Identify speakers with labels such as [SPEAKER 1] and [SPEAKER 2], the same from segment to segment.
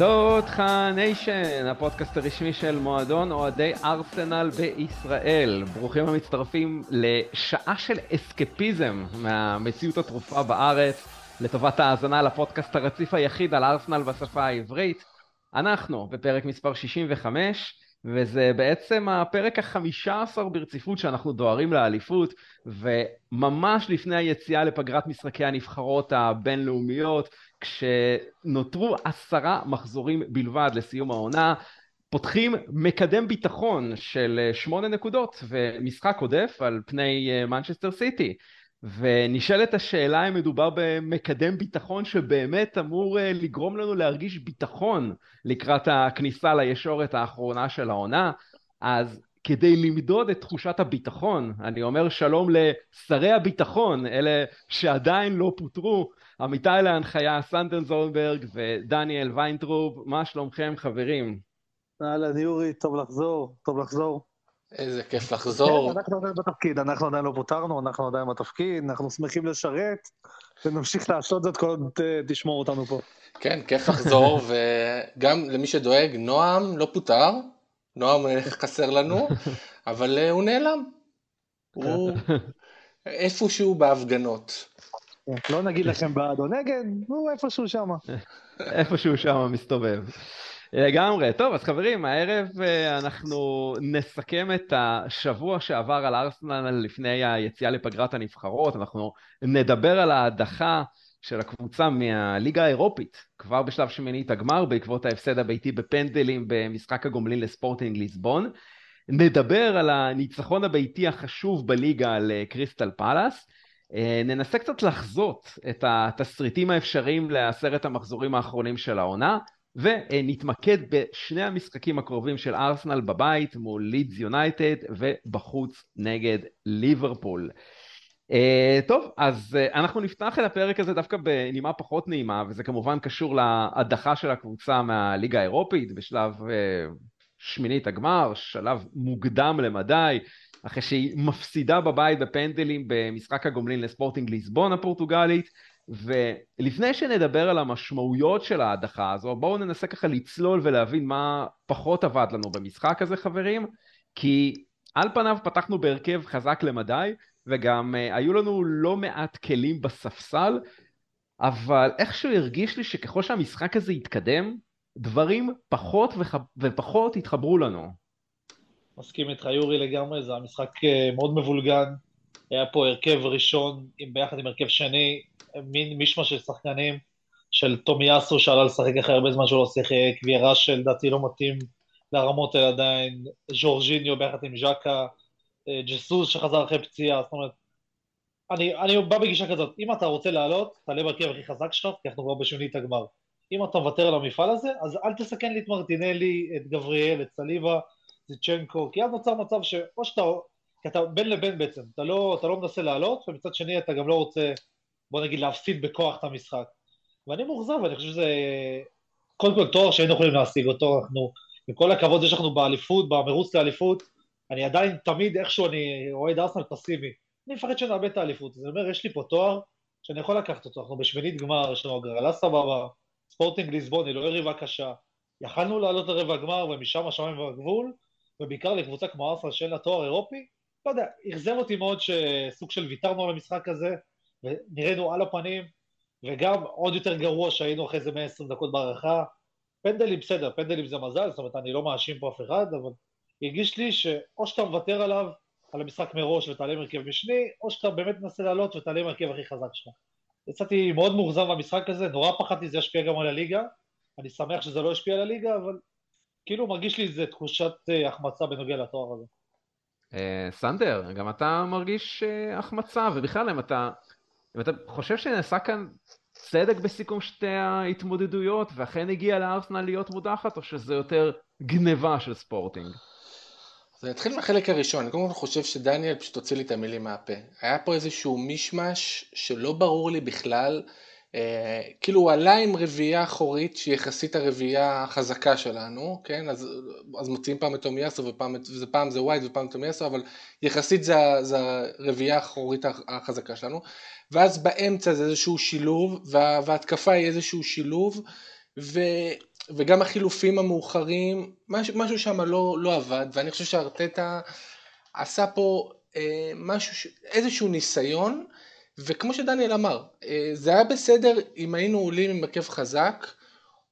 [SPEAKER 1] תותחה ניישן, הפודקאסט הרשמי של מועדון אוהדי ארסנל בישראל. ברוכים המצטרפים לשעה של אסקפיזם מהמציאות התרופה בארץ, לטובת האזנה לפודקאסט הרציף היחיד על ארסנל בשפה העברית. אנחנו בפרק מספר 65, וזה בעצם הפרק החמישה עשר ברציפות שאנחנו דוהרים לאליפות, וממש לפני היציאה לפגרת משחקי הנבחרות הבינלאומיות, כשנותרו עשרה מחזורים בלבד לסיום העונה, פותחים מקדם ביטחון של שמונה נקודות ומשחק עודף על פני מנצ'סטר סיטי. ונשאלת השאלה אם מדובר במקדם ביטחון שבאמת אמור לגרום לנו להרגיש ביטחון לקראת הכניסה לישורת האחרונה של העונה, אז כדי למדוד את תחושת הביטחון, אני אומר שלום לשרי הביטחון, אלה שעדיין לא פוטרו, עמיתי להנחיה סנדן זולברג ודניאל ויינטרוב, מה שלומכם חברים?
[SPEAKER 2] אהלן יורי, טוב לחזור, טוב לחזור.
[SPEAKER 3] איזה כיף לחזור.
[SPEAKER 2] כן, אנחנו עדיין בתפקיד, אנחנו עדיין לא פוטרנו, אנחנו עדיין בתפקיד, אנחנו שמחים לשרת, ונמשיך לעשות זאת כל עוד אה, תשמור אותנו פה.
[SPEAKER 3] כן, כיף לחזור, וגם למי שדואג, נועם לא פוטר, נועם אה, חסר לנו, אבל אה, הוא נעלם. הוא איפשהו בהפגנות.
[SPEAKER 2] לא נגיד לכם בעד או נגד, הוא איפשהו שמה.
[SPEAKER 1] איפשהו שמה מסתובב. לגמרי. טוב, אז חברים, הערב אה, אנחנו נסכם את השבוע שעבר על ארסנל לפני היציאה לפגרת הנבחרות. אנחנו נדבר על ההדחה של הקבוצה מהליגה האירופית, כבר בשלב שמינית הגמר, בעקבות ההפסד הביתי בפנדלים במשחק הגומלין לספורטינג ליסבון. נדבר על הניצחון הביתי החשוב בליגה על קריסטל פאלאס. אה, ננסה קצת לחזות את התסריטים האפשריים לעשרת המחזורים האחרונים של העונה. ונתמקד בשני המשחקים הקרובים של ארסנל בבית מול לידס יונייטד ובחוץ נגד ליברפול. Uh, טוב, אז uh, אנחנו נפתח את הפרק הזה דווקא בנימה פחות נעימה, וזה כמובן קשור להדחה של הקבוצה מהליגה האירופית בשלב uh, שמינית הגמר, שלב מוקדם למדי, אחרי שהיא מפסידה בבית בפנדלים במשחק הגומלין לספורטינג ליסבון הפורטוגלית. ולפני שנדבר על המשמעויות של ההדחה הזו, בואו ננסה ככה לצלול ולהבין מה פחות עבד לנו במשחק הזה חברים, כי על פניו פתחנו בהרכב חזק למדי, וגם uh, היו לנו לא מעט כלים בספסל, אבל איכשהו הרגיש לי שככל שהמשחק הזה יתקדם, דברים פחות וח... ופחות יתחברו לנו.
[SPEAKER 2] מסכים איתך יורי לגמרי, זה המשחק אה, מאוד מבולגן, היה פה הרכב ראשון עם, ביחד עם הרכב שני, מין מישמע של שחקנים, של תומי יאסו שעלה לשחק אחרי הרבה זמן שהוא לא שיחק, ויירה שלדעתי לא מתאים לרמות האלה עדיין, ז'ורג'יניו ביחד עם ז'קה, אה, ג'סוס שחזר אחרי פציעה, זאת אומרת, אני, אני בא בגישה כזאת, אם אתה רוצה לעלות, תעלה בהרכב הכי חזק שלך, כי אנחנו כבר בשמינית הגמר. אם אתה מוותר על המפעל הזה, אז אל תסכן לי את מרטינלי, את גבריאל, את סליבה, זיצ'נקו, כי אז נוצר מצב שאו שאתה, כי אתה בין לבין בעצם, אתה לא, אתה לא מנסה לעלות, ומצד שני אתה גם לא רוצה בוא נגיד להפסיד בכוח את המשחק. ואני מאוכזב, ואני חושב שזה קודם כל תואר שהיינו יכולים להשיג אותו, אנחנו, עם כל הכבוד יש לנו באליפות, במרוץ לאליפות, אני עדיין תמיד איכשהו אני אוהד ארסנל פסיבי. אני מפחד שנאבד את האליפות, אני אומר, יש לי פה תואר שאני יכול לקחת אותו, אנחנו בשמינית גמר, יש לנו הגרלה סבבה, ספורטינג ליסבון היא לא יריבה קשה, יכלנו לעלות לרבע גמר ומשם השמיים והגבול, ובעיקר לקבוצה כמו ארסנל שאין לה תואר אירופי, לא יודע, אכזב אותי מאוד שסוג של ויתרנו על המשחק הזה, ונראינו על הפנים, וגם עוד יותר גרוע שהיינו אחרי זה 120 דקות בהערכה. פנדלים בסדר, פנדלים זה מזל, זאת אומרת אני לא מאשים פה אף אחד, אבל הרגיש לי שאו שאתה מוותר עליו, על המשחק מראש ותעלה עם הרכב משני, או שאתה באמת מנסה לעלות ותעלה עם הרכב הכי חזק שלך. יצאתי מאוד מאוכזב במשחק הזה, נורא פחדתי שזה ישפיע גם על הליגה, אני שמח שזה לא ישפיע על הליגה, אבל כאילו מרגיש לי איזה תחושת אה, החמצה בנוגע לתואר הזה.
[SPEAKER 1] אה, סנדר, גם אתה מרגיש אה, החמצה, ובכלל אם אתה אם אתה חושב שנעשה כאן צדק בסיכום שתי ההתמודדויות, ואכן הגיע לארסנל להיות מודחת, או שזה יותר גניבה של ספורטינג?
[SPEAKER 3] אז אני אתחיל מהחלק הראשון, אני קודם כל חושב שדניאל פשוט הוציא לי את המילים מהפה. היה פה איזשהו מישמש שלא ברור לי בכלל, אה, כאילו הוא עלה עם רביעייה אחורית שהיא יחסית הרביעייה החזקה שלנו, כן? אז, אז מוציאים פעם את תומיאסו ופעם זה ווייד ופעם תומיאסו, אבל יחסית זה, זה הרביעייה האחורית החזקה שלנו. ואז באמצע זה איזשהו שילוב, וההתקפה היא איזשהו שילוב, ו... וגם החילופים המאוחרים, משהו, משהו שם לא, לא עבד, ואני חושב שארטטה עשה פה אה, משהו, איזשהו ניסיון, וכמו שדניאל אמר, אה, זה היה בסדר אם היינו עולים עם הרכב חזק,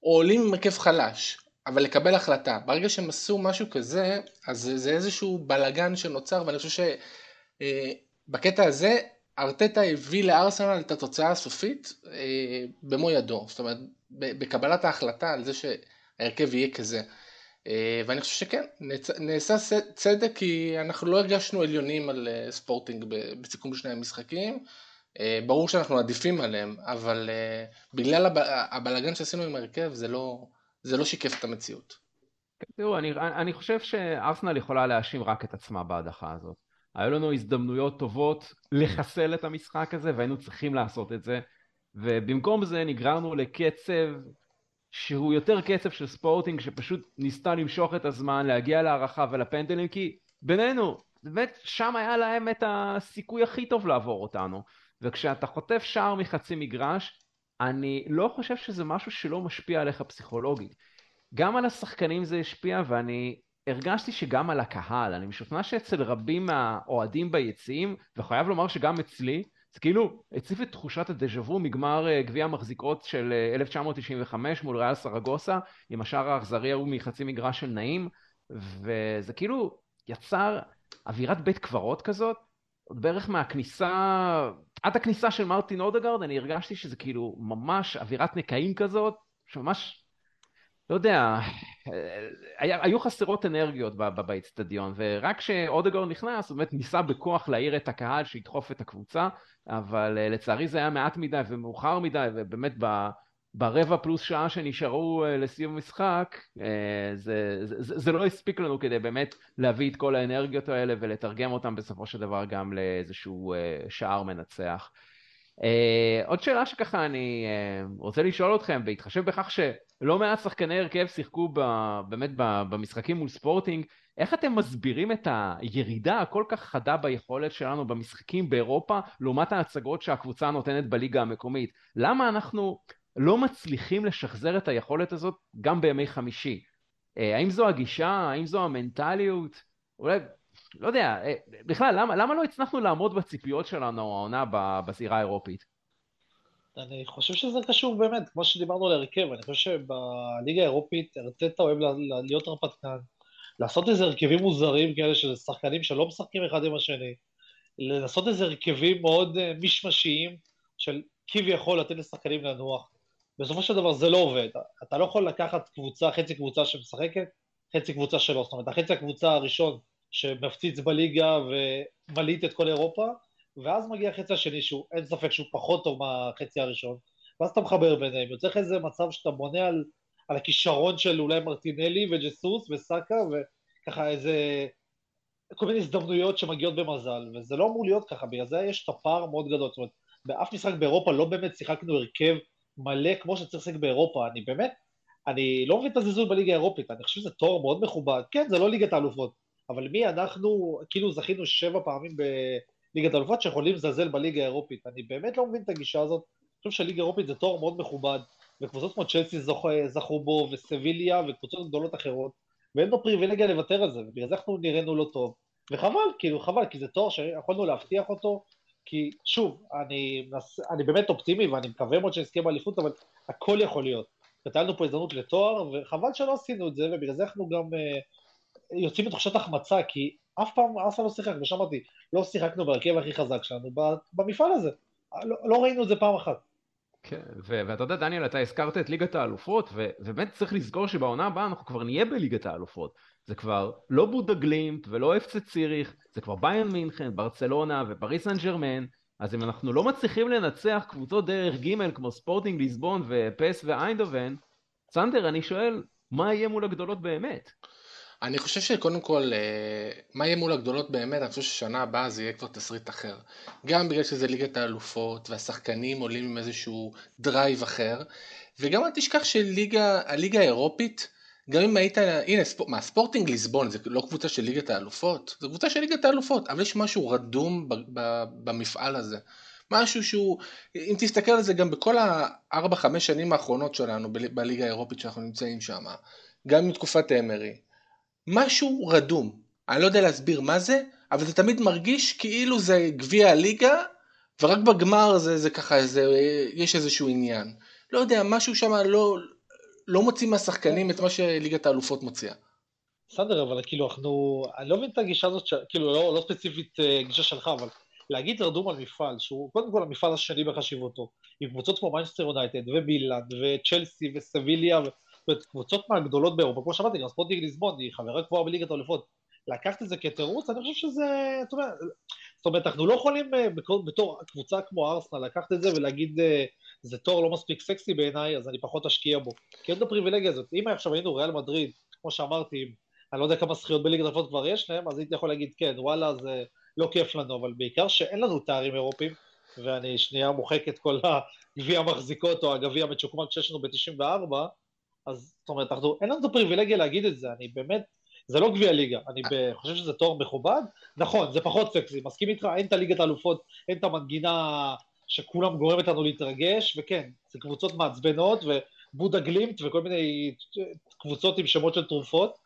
[SPEAKER 3] או עולים עם הרכב חלש, אבל לקבל החלטה. ברגע שהם עשו משהו כזה, אז זה, זה איזשהו בלגן שנוצר, ואני חושב שבקטע אה, הזה, ארטטה הביא לארסנל את התוצאה הסופית אה, במו ידו, זאת אומרת בקבלת ההחלטה על זה שההרכב יהיה כזה. אה, ואני חושב שכן, נעשה צדק כי אנחנו לא הרגשנו עליונים על אה, ספורטינג בסיכום שני המשחקים. ברור שאנחנו עדיפים עליהם, אבל בגלל הבלגן שעשינו עם ההרכב זה לא, זה לא שיקף את המציאות.
[SPEAKER 1] תראו, אני, אני חושב שארסנל יכולה להאשים רק את עצמה בהדחה הזאת. היו לנו הזדמנויות טובות לחסל את המשחק הזה והיינו צריכים לעשות את זה ובמקום זה נגררנו לקצב שהוא יותר קצב של ספורטינג שפשוט ניסתה למשוך את הזמן להגיע להערכה ולפנדלים כי בינינו באמת שם היה להם את הסיכוי הכי טוב לעבור אותנו. וכשאתה חוטף שער מחצי מגרש אני לא חושב שזה משהו שלא משפיע עליך פסיכולוגית. גם על השחקנים זה השפיע ואני הרגשתי שגם על הקהל, אני משוכנע שאצל רבים מהאוהדים ביציעים, וחייב לומר שגם אצלי, זה כאילו הציף את תחושת הדז'ה וו מגמר אה, גביע המחזיקות של 1995 אה, מול ריאל סרגוסה, עם השער האכזרי ההוא מחצי מגרש של נעים, וזה כאילו יצר אווירת בית קברות כזאת, בערך מהכניסה, עד הכניסה של מרטין אודגרד, אני הרגשתי שזה כאילו ממש אווירת נקעים כזאת, שממש לא יודע, היו חסרות אנרגיות באצטדיון, ורק כשאודגור נכנס, הוא באמת ניסה בכוח להעיר את הקהל שידחוף את הקבוצה, אבל אה, לצערי זה היה מעט מדי ומאוחר מדי, ובאמת ב, ברבע פלוס שעה שנשארו אה, לסיום המשחק, אה, זה, זה, זה לא הספיק לנו כדי באמת להביא את כל האנרגיות האלה ולתרגם אותם בסופו של דבר גם לאיזשהו שער מנצח. עוד שאלה שככה אני רוצה לשאול אתכם, בהתחשב בכך שלא מעט שחקני הרכב שיחקו ב, באמת ב, במשחקים מול ספורטינג, איך אתם מסבירים את הירידה הכל כך חדה ביכולת שלנו במשחקים באירופה לעומת ההצגות שהקבוצה נותנת בליגה המקומית? למה אנחנו לא מצליחים לשחזר את היכולת הזאת גם בימי חמישי? Uh, האם זו הגישה? האם זו המנטליות? אולי לא יודע, אה, בכלל, למה, למה לא הצלחנו לעמוד בציפיות שלנו העונה בזירה האירופית?
[SPEAKER 2] אני חושב שזה קשור באמת, כמו שדיברנו על הרכב, אני חושב שבליגה האירופית ארטטה אוהב להיות הרפתקן, לעשות איזה הרכבים מוזרים כאלה של שחקנים שלא משחקים אחד עם השני, לעשות איזה הרכבים מאוד אה, משמשיים של כביכול לתת לשחקנים לנוח. בסופו של דבר זה לא עובד, אתה לא יכול לקחת קבוצה, חצי קבוצה שמשחקת, חצי קבוצה שלא, זאת אומרת, החצי הקבוצה הראשון שמפציץ בליגה ומלהיט את כל אירופה, ואז מגיע החצי השני שהוא, אין ספק שהוא פחות טוב מהחצי הראשון, ואז אתה מחבר ביניהם, יוצא לך איזה מצב שאתה בונה על, על הכישרון של אולי מרטינלי וג'סוס וסאקה, וככה איזה, כל מיני הזדמנויות שמגיעות במזל, וזה לא אמור להיות ככה, בגלל זה יש את הפער מאוד גדול, זאת אומרת, באף משחק באירופה לא באמת שיחקנו הרכב מלא כמו שצריך לשחק באירופה, אני באמת, אני לא מבין את הזלזול בליגה האירופית, אני חושב שזה תואר מאוד מכובד, כן, זה לא ליגת האלופות, אבל מי אנחנו, כאילו זכינו שבע פעמים בליגת האלופות שיכולים לזלזל בליגה האירופית. אני באמת לא מבין את הגישה הזאת. אני חושב שהליגה האירופית זה תואר מאוד מכובד, וקבוצות כמו צ'לסי זכו בו, וסביליה, וקבוצות גדולות אחרות, ואין לו פריבילגיה לוותר על זה, ובגלל זה אנחנו נראינו לא טוב. וחבל, כאילו חבל, כי זה תואר שיכולנו להבטיח אותו, כי שוב, אני, אני באמת אופטימי ואני מקווה מאוד שנזכה באליפות, אבל הכל יכול להיות. לנו פה הזדמנות לתואר, וחבל שלא עשינו את זה, ובגלל זה אנחנו גם uh, יוצאים מתחושת החמצה, כי אף פעם פעם לא שיחקנו, שמעתי, לא שיחקנו בהרכב הכי חזק שלנו במפעל הזה. לא, לא ראינו את זה פעם אחת.
[SPEAKER 1] כן, ואתה יודע, דניאל, אתה הזכרת את ליגת האלופות, ובאמת צריך לזכור שבעונה הבאה אנחנו כבר נהיה בליגת האלופות. זה כבר לא בודה גלימפט ולא אפצה ציריך, זה כבר ביין מינכן, ברצלונה ופריס סן ג'רמן, אז אם אנחנו לא מצליחים לנצח קבוצות דרג ג' כמו ספורטינג ליסבון ופ.ס.וו איינדהובן, סנדר, אני שואל, מה יהיה מול הגדולות באמת?
[SPEAKER 3] אני חושב שקודם כל, אה, מה יהיה מול הגדולות באמת, אני חושב ששנה הבאה זה יהיה כבר תסריט אחר. גם בגלל שזה ליגת האלופות, והשחקנים עולים עם איזשהו drive אחר, וגם אל תשכח שהליגה האירופית, גם אם היית, הנה, ספור, מה, ספורטינג ליסבון זה לא קבוצה של ליגת האלופות, זה קבוצה של ליגת האלופות, אבל יש משהו רדום ב, ב, במפעל הזה. משהו שהוא, אם תסתכל על זה גם בכל הארבע חמש שנים האחרונות שלנו בליגה האירופית שאנחנו נמצאים שם, גם מתקופת אמרי, משהו רדום, אני לא יודע להסביר מה זה, אבל זה תמיד מרגיש כאילו זה גביע הליגה, ורק בגמר זה, זה ככה, זה, יש איזשהו עניין. לא יודע, משהו שם לא, לא מוציא מהשחקנים את מה שליגת האלופות מוציאה.
[SPEAKER 2] בסדר, אבל כאילו אנחנו, אני לא מבין את הגישה הזאת, ש... כאילו לא, לא ספציפית אה, גישה שלך, אבל להגיד רדום על מפעל, שהוא קודם כל המפעל השני בחשיבותו, עם קבוצות כמו מנצ'סטר יונייטד ומילאן וצ'לסי וסביליה, וקבוצות מהגדולות באירופה, כמו שאמרתי, גם ספורטינג ליסבון היא חברה קבועה בליגת האלופות, לקחת את זה כתירוץ, אני חושב שזה, זאת אומרת, אנחנו לא יכולים אה, בתור קבוצה כמו ארסנל לקחת את זה ולהגיד אה, זה טורניר לא מספיק סקסי בעיניי, אז אני פחות אשקיע בו. כי אין לנו את הפריבילגיה הזאת. אם עכשיו היינו ריאל מדריד, כמו שאמרתי, אני לא יודע כמה זכיות בליגת אלפות כבר יש להם, אז הייתי יכול להגיד כן, וואלה, זה לא כיף לנו, אבל בעיקר שאין לנו תארים אירופיים, ואני שנייה מוחק את כל הגביע המחזיקות או הגביע המצ'וקמק שיש לנו ב-94, אז זאת אומרת, אנחנו, אין לנו את הפריבילגיה להגיד את זה, אני באמת, זה לא גביע ליגה, אני חושב שזה תואר מכובד, נכון, זה פחות סקסי, מסכים איתך, אין את הליגת האלופות, אין את המנגינה שכולם גורמת לנו להתרגש, וכן, זה קבוצות מעצבנות, ובודה גלימט וכל מיני קבוצות עם שמות של תרופות,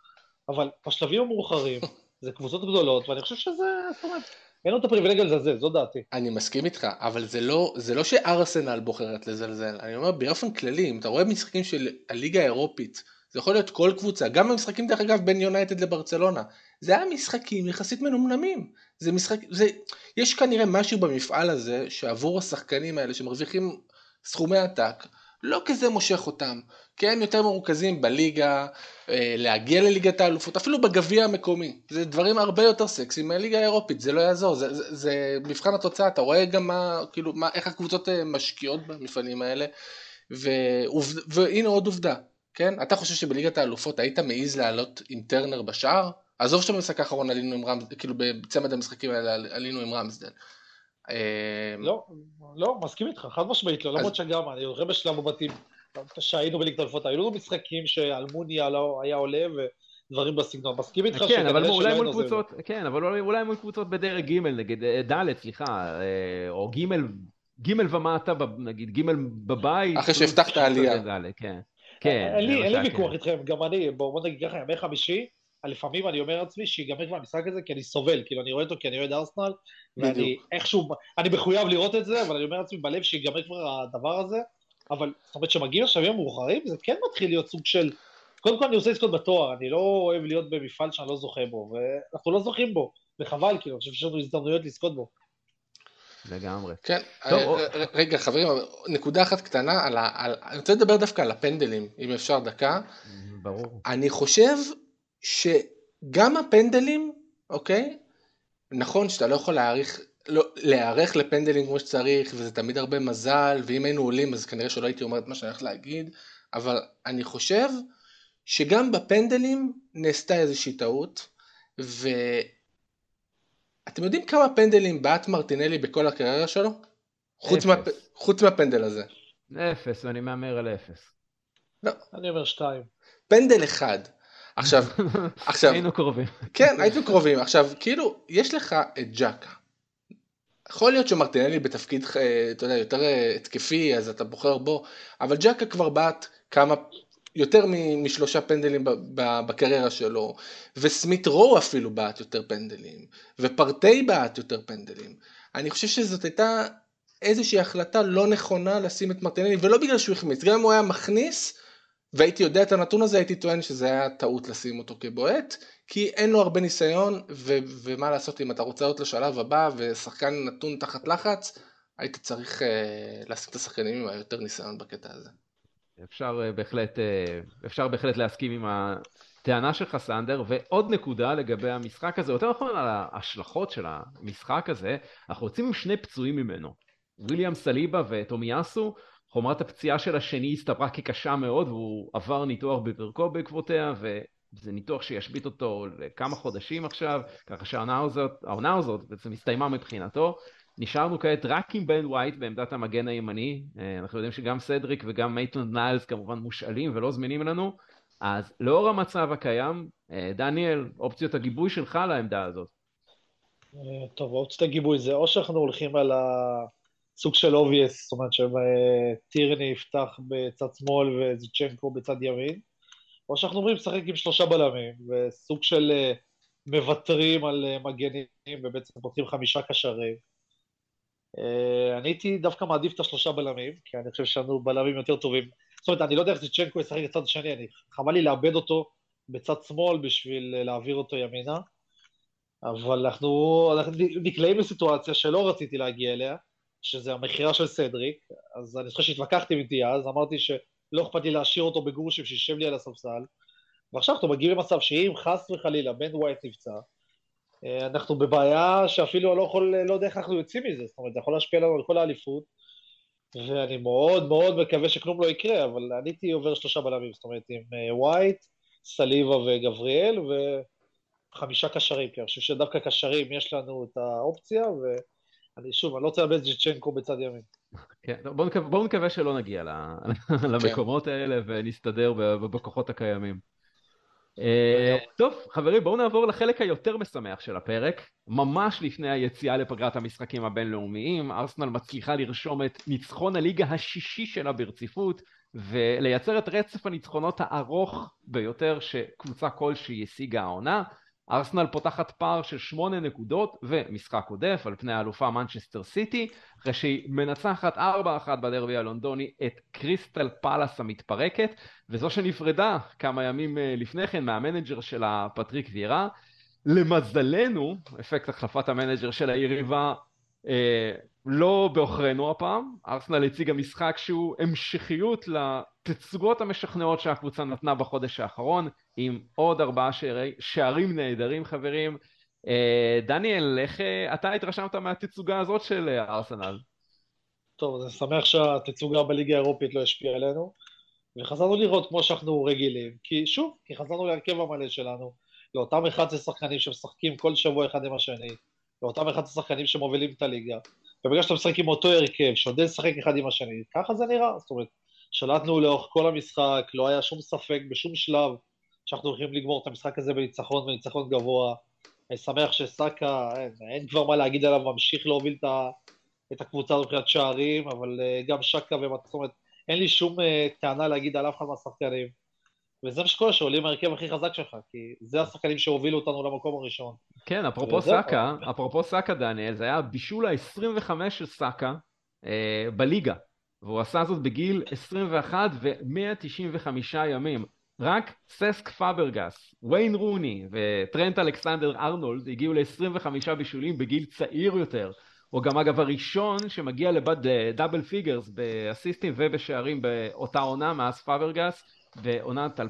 [SPEAKER 2] אבל בשלבים המאוחרים, זה קבוצות גדולות, ואני חושב שזה, זאת אומרת, אין לו את הפריבילגיה לזלזל, זו דעתי.
[SPEAKER 3] אני מסכים איתך, אבל זה לא, זה לא שארסנל בוחרת לזלזל, אני אומר באופן כללי, אם אתה רואה משחקים של הליגה האירופית, זה יכול להיות כל קבוצה, גם במשחקים דרך אגב בין יונייטד לברצלונה, זה היה משחקים יחסית מנומנמים, זה משחק, זה, יש כנראה משהו במפעל הזה שעבור השחקנים האלה שמרוויחים סכומי עתק, לא כזה מושך אותם, כי הם יותר מרוכזים בליגה, אה, להגיע לליגת האלופות, אפילו בגביע המקומי, זה דברים הרבה יותר סקסיים מהליגה האירופית, זה לא יעזור, זה, זה, זה מבחן התוצאה, אתה רואה גם מה, כאילו, מה, איך הקבוצות אה, משקיעות במפעלים האלה, ו, והנה עוד עובדה, כן? אתה חושב שבליגת האלופות היית מעז לעלות עם טרנר בשער? עזוב שבמשחק האחרון עלינו עם רמסדל, כאילו בצמד המשחקים האלה עלינו עם רמסדל.
[SPEAKER 2] אה, לא, לא, מסכים איתך, חד משמעית, לא, למרות שגם, אני זוכר בשלב הבתים, שהיינו בליגת האלופות, היו לנו משחקים שאלמוניה לא היה עולה ודברים בסגנון, מסכים איתך
[SPEAKER 1] כן, אבל אולי מול קבוצות, כן, אבל אולי מול קבוצות בדרג ג' נגיד, אה, ד', סליחה, אה, או ג', ג' ומטה, נגיד ג' בבית.
[SPEAKER 3] אחרי שהבטחת עלייה.
[SPEAKER 1] כן.
[SPEAKER 2] כן. אין לי ויכוח איתכם, גם אני, בואו נגיד ככה, ימי חמישי, לפעמים אני אומר לעצמי שיגמר כבר המשחק הזה כי אני סובל, כאילו אני רואה אותו כי אני אוהד ארסנל, ואני איכשהו, אני מחויב לראות את זה, אבל אני אומר לעצמי בלב שיגמר כבר הדבר הזה, אבל זאת אומרת שמגיעים לשלבים המאוחרים, זה כן מתחיל להיות סוג של, קודם כל אני עושה עסקות בתואר, אני לא אוהב להיות במפעל שאני לא זוכה בו, ואנחנו לא זוכים בו, וחבל, כאילו, אני חושב שיש לנו הזדמנויות לזכות בו.
[SPEAKER 1] לגמרי.
[SPEAKER 3] כן, טוב, אה, אה, רגע חברים, נקודה אחת קטנה, על ה, על, אני רוצה לדבר דווקא על הפנדלים, אם אפשר דקה.
[SPEAKER 1] ברור.
[SPEAKER 3] אני חושב שגם הפנדלים, אוקיי? נכון שאתה לא יכול להעריך, לא, להיערך לפנדלים כמו שצריך, וזה תמיד הרבה מזל, ואם היינו עולים אז כנראה שלא הייתי אומר את מה שאני הולך להגיד, אבל אני חושב שגם בפנדלים נעשתה איזושהי טעות, ואתם יודעים כמה פנדלים בעט מרטינלי בכל הקריירה שלו? חוץ, מה, חוץ מהפנדל הזה.
[SPEAKER 1] אפס, ואני מהמר על אפס.
[SPEAKER 2] לא. אני אומר שתיים.
[SPEAKER 3] פנדל אחד. עכשיו, עכשיו,
[SPEAKER 1] היינו קרובים.
[SPEAKER 3] כן, היינו קרובים. עכשיו, כאילו, יש לך את ג'קה. יכול להיות שמרטינלי בתפקיד, אה, אתה יודע, יותר אה, התקפי, אז אתה בוחר בו, אבל ג'קה כבר בעט כמה, יותר משלושה פנדלים בקריירה שלו, וסמית רו אפילו בעט יותר פנדלים, ופרטי בעט יותר פנדלים. אני חושב שזאת הייתה איזושהי החלטה לא נכונה לשים את מרטינלי, ולא בגלל שהוא החמיץ, גם אם הוא היה מכניס, והייתי יודע את הנתון הזה, הייתי טוען שזה היה טעות לשים אותו כבועט, כי אין לו הרבה ניסיון, ו- ומה לעשות אם אתה רוצה לעלות לשלב הבא, ושחקן נתון תחת לחץ, היית צריך uh, לשים את השחקנים עם היותר ניסיון בקטע הזה.
[SPEAKER 1] אפשר uh, בהחלט, uh, אפשר בהחלט להסכים עם הטענה שלך, סנדר, ועוד נקודה לגבי המשחק הזה, יותר נכון על ההשלכות של המשחק הזה, אנחנו יוצאים עם שני פצועים ממנו. וויליאם סליבה וטומיאסו, חומרת הפציעה של השני הסתברה כקשה מאוד והוא עבר ניתוח בברכו בעקבותיה וזה ניתוח שישבית אותו לכמה חודשים עכשיו ככה שהעונה הזאת, בעצם הסתיימה מבחינתו. נשארנו כעת רק עם בן ווייט בעמדת המגן הימני. אה, אנחנו יודעים שגם סדריק וגם מייטלנד ניילס כמובן מושאלים ולא זמינים לנו. אז לאור המצב הקיים אה, דניאל אופציות הגיבוי שלך לעמדה הזאת.
[SPEAKER 2] אה, טוב אופציות הגיבוי זה או שאנחנו הולכים על ה... סוג של obvious, זאת אומרת שטירני יפתח בצד שמאל וזינצ'נקו בצד ימין, או שאנחנו אומרים לשחק עם שלושה בלמים, וסוג של אה, מוותרים על אה, מגנים ובעצם פותחים חמישה קשרים. אה, אני הייתי דווקא מעדיף את השלושה בלמים, כי אני חושב שיש לנו בלמים יותר טובים. זאת אומרת, אני לא יודע איך זינצ'נקו ישחק בצד השני, אני, חבל לי לאבד אותו בצד שמאל בשביל להעביר אותו ימינה, אבל אנחנו, אנחנו נקלעים לסיטואציה שלא רציתי להגיע אליה, שזה המכירה של סדריק, אז אני חושב שהתווכחתם איתי אז, אמרתי שלא אכפת לי להשאיר אותו בגורשים שישב לי על הספסל, ועכשיו אנחנו מגיעים למצב שאם חס וחלילה בן ווייט נפצע, אה, אנחנו בבעיה שאפילו לא יכול, לא יודע איך אנחנו יוצאים מזה, זאת אומרת, זה יכול להשפיע לנו על כל האליפות, ואני מאוד מאוד מקווה שכלום לא יקרה, אבל אני הייתי עובר שלושה בלמים, זאת אומרת, עם אה, ווייט, סליבה וגבריאל, וחמישה קשרים, כי אני חושב שדווקא קשרים יש לנו את האופציה, ו... אני שוב, אני לא רוצה לאבד את ג'צ'נקו בצד ימין.
[SPEAKER 1] כן, בואו נקווה, בוא נקווה שלא נגיע למקומות האלה ונסתדר בכוחות הקיימים. אה, טוב, חברים, בואו נעבור לחלק היותר משמח של הפרק. ממש לפני היציאה לפגרת המשחקים הבינלאומיים, ארסנל מצליחה לרשום את ניצחון הליגה השישי שלה ברציפות, ולייצר את רצף הניצחונות הארוך ביותר שקבוצה כלשהי השיגה העונה. ארסנל פותחת פער של שמונה נקודות ומשחק עודף על פני האלופה מנצ'סטר סיטי אחרי שהיא מנצחת 4-1 בדרבי הלונדוני את קריסטל פאלאס המתפרקת וזו שנפרדה כמה ימים אה, לפני כן מהמנג'ר שלה פטריק וירה. למזלנו אפקט החלפת המנג'ר של היריבה לא בעוכרינו הפעם, ארסנל הציגה משחק שהוא המשכיות לתצוגות המשכנעות שהקבוצה נתנה בחודש האחרון, עם עוד ארבעה שערי, שערים נהדרים חברים. אה, דניאל, איך אה, אתה התרשמת מהתצוגה הזאת של אה, ארסנל?
[SPEAKER 2] טוב, אני שמח שהתצוגה בליגה האירופית לא השפיעה עלינו, וחזרנו לראות כמו שאנחנו רגילים, כי שוב, כי חזרנו להרכב המלא שלנו, לאותם 11 שחקנים שמשחקים כל שבוע אחד עם השני, לאותם 11 שחקנים שמובילים את הליגה, ובגלל שאתה משחק עם אותו הרכב, שיודע לשחק אחד עם השני, ככה זה נראה, זאת אומרת, שלטנו לאורך כל המשחק, לא היה שום ספק בשום שלב שאנחנו הולכים לגמור את המשחק הזה בניצחון וניצחון גבוה. אני שמח שסאקה, אין, אין כבר מה להגיד עליו, ממשיך להוביל את, ה, את הקבוצה מבחינת שערים, אבל uh, גם שקה אומרת, אין לי שום uh, טענה להגיד על אף אחד מהשחקנים. וזה מה שקורה, שעולים ההרכב הכי חזק שלך, כי זה השחקנים שהובילו אותנו למקום הראשון.
[SPEAKER 1] כן, אפרופו סאקה, אפרופו סאקה, דניאל, זה היה הבישול ה-25 של סאקה אה, בליגה, והוא עשה זאת בגיל 21 ו-195 ימים. רק ססק פאברגס, וויין רוני וטרנט אלכסנדר ארנולד הגיעו ל-25 בישולים בגיל צעיר יותר. הוא גם אגב הראשון שמגיע לבד double figures באסיסטים ובשערים באותה עונה מאז פאברגס בעונת 2009-2010.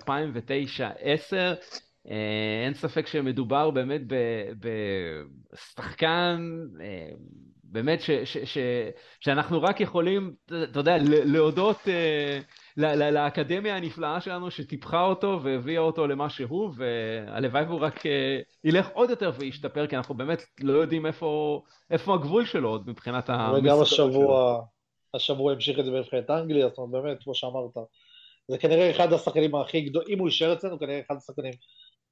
[SPEAKER 1] אה, אין ספק שמדובר באמת בשחקן אה, באמת ש, ש, ש, שאנחנו רק יכולים, אתה יודע, להודות אה, לאקדמיה הנפלאה שלנו שטיפחה אותו והביאה אותו למה שהוא, והלוואי והוא רק ילך עוד יותר וישתפר, כי אנחנו באמת לא יודעים איפה, איפה הגבול שלו עוד מבחינת
[SPEAKER 2] המסגרות שלו. וגם השבוע, השבוע המשיך את זה בנבחרת אנגליה, זאת אומרת, באמת, כמו שאמרת. זה כנראה אחד השחקנים הכי גדולים, אם הוא יישאר אצלנו, כנראה אחד השחקנים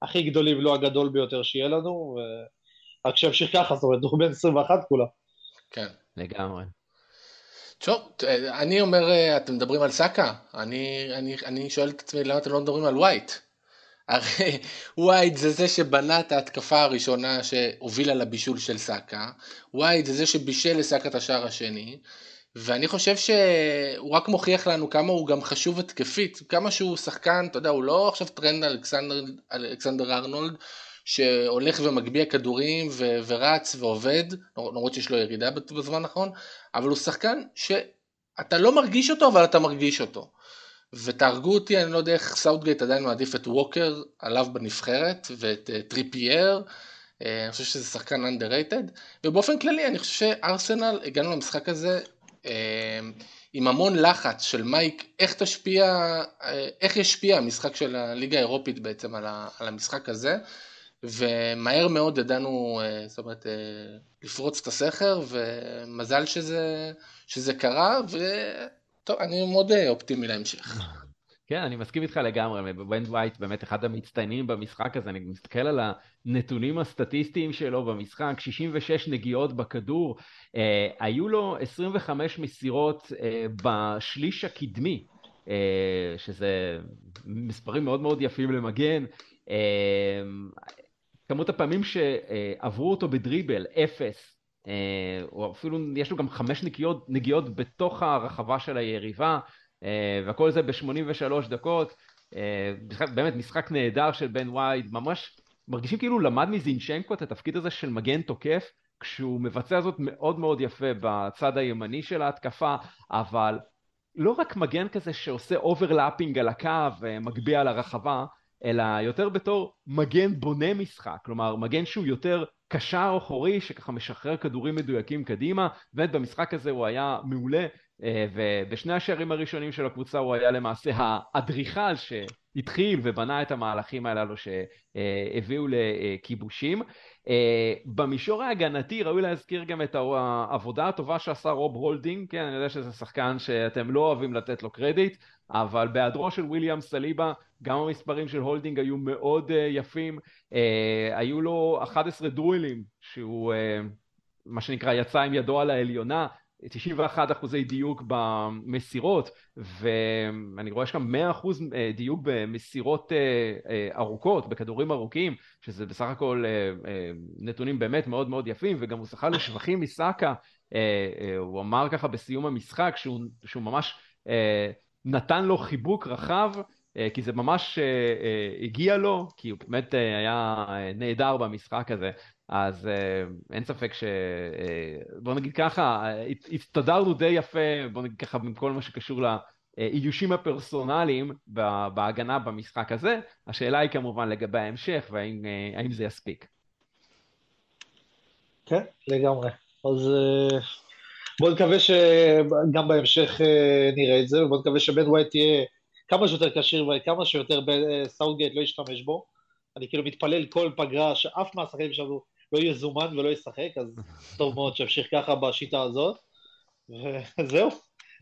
[SPEAKER 2] הכי גדולים, לא הגדול ביותר שיהיה לנו, ורק שימשיך ככה, זאת אומרת, הוא בן 21 כולה.
[SPEAKER 3] כן.
[SPEAKER 1] לגמרי.
[SPEAKER 3] טוב, אני אומר, אתם מדברים על סאקה, אני, אני, אני שואל את עצמי למה אתם לא מדברים על ווייט. הרי ווייט זה זה שבנה את ההתקפה הראשונה שהובילה לבישול של סאקה, ווייט זה זה שבישל לסאקה את השער השני, ואני חושב שהוא רק מוכיח לנו כמה הוא גם חשוב התקפית, כמה שהוא שחקן, אתה יודע, הוא לא עכשיו טרנט אלכסנדר, אלכסנדר ארנולד, שהולך ומגביה כדורים ו- ורץ ועובד, למרות שיש לו ירידה בזמן האחרון, אבל הוא שחקן שאתה לא מרגיש אותו, אבל אתה מרגיש אותו. ותהרגו אותי, אני לא יודע איך סאוטגייט עדיין מעדיף את ווקר עליו בנבחרת, ואת uh, טריפייר, uh, אני חושב שזה שחקן underrated, ובאופן כללי אני חושב שארסנל, הגענו למשחק הזה עם המון לחץ של מייק, איך תשפיע, אה, איך ישפיע המשחק של הליגה האירופית בעצם על, המשחק הזה, ומהר מאוד ידענו, אה, זאת אומרת, אה, לפרוץ את הסכר, ומזל שזה, שזה קרה, וטוב, אני מאוד אופטימי להמשך.
[SPEAKER 1] כן, אני מסכים איתך לגמרי, בן וייט באמת אחד המצטיינים במשחק הזה, אני מסתכל על הנתונים הסטטיסטיים שלו במשחק, 66 נגיעות בכדור, אה, היו לו 25 מסירות אה, בשליש הקדמי, אה, שזה מספרים מאוד מאוד יפים למגן, אה, כמות הפעמים שעברו אותו בדריבל, אפס, אה, או אפילו יש לו גם חמש נגיעות, נגיעות בתוך הרחבה של היריבה, אה, וכל זה ב-83 דקות, אה, באמת משחק נהדר של בן ווייט, ממש מרגישים כאילו למד מזינצ'נקו את התפקיד הזה של מגן תוקף, כשהוא מבצע זאת מאוד מאוד יפה בצד הימני של ההתקפה, אבל לא רק מגן כזה שעושה overlapping על הקו ומגביה על הרחבה, אלא יותר בתור מגן בונה משחק, כלומר מגן שהוא יותר קשר אחורי שככה משחרר כדורים מדויקים קדימה, באמת במשחק הזה הוא היה מעולה, ובשני השערים הראשונים של הקבוצה הוא היה למעשה האדריכל שהתחיל ובנה את המהלכים הללו שהביאו לכיבושים. אה, במישור ההגנתי ראוי להזכיר גם את העבודה הטובה שעשה רוב הולדינג, כן אני יודע שזה שחקן שאתם לא אוהבים לתת לו קרדיט, אבל בהיעדרו של וויליאם סליבה גם המספרים של הולדינג היו מאוד uh, יפים, היו לו 11 דו-אלים שהוא מה שנקרא יצא עם ידו על העליונה, 91 אחוזי דיוק במסירות ואני רואה שם 100 אחוז דיוק במסירות ארוכות, בכדורים ארוכים, שזה בסך הכל נתונים באמת מאוד מאוד יפים וגם הוא זכה לשבחים מסאקה, הוא אמר ככה בסיום המשחק שהוא, שהוא ממש נתן לו חיבוק רחב אה, כי זה ממש אה, אה, הגיע לו, כי הוא באמת היה נהדר במשחק הזה, אז אין ספק ש... בוא נגיד ככה, הסתדרנו די יפה, בוא נגיד ככה, בכל מה שקשור לאיושים הפרסונליים בהגנה במשחק הזה, השאלה היא כמובן לגבי ההמשך והאם זה יספיק.
[SPEAKER 2] כן, לגמרי. אז בוא נקווה שגם בהמשך נראה את זה, ובוא נקווה שבן ווייט תהיה כמה שיותר כשיר וכמה שיותר סאוטגייט לא ישתמש בו. אני כאילו מתפלל כל פגרה שאף מהשחקנים שלנו לא יזומן ולא ישחק, אז טוב מאוד שימשיך ככה בשיטה הזאת, וזהו.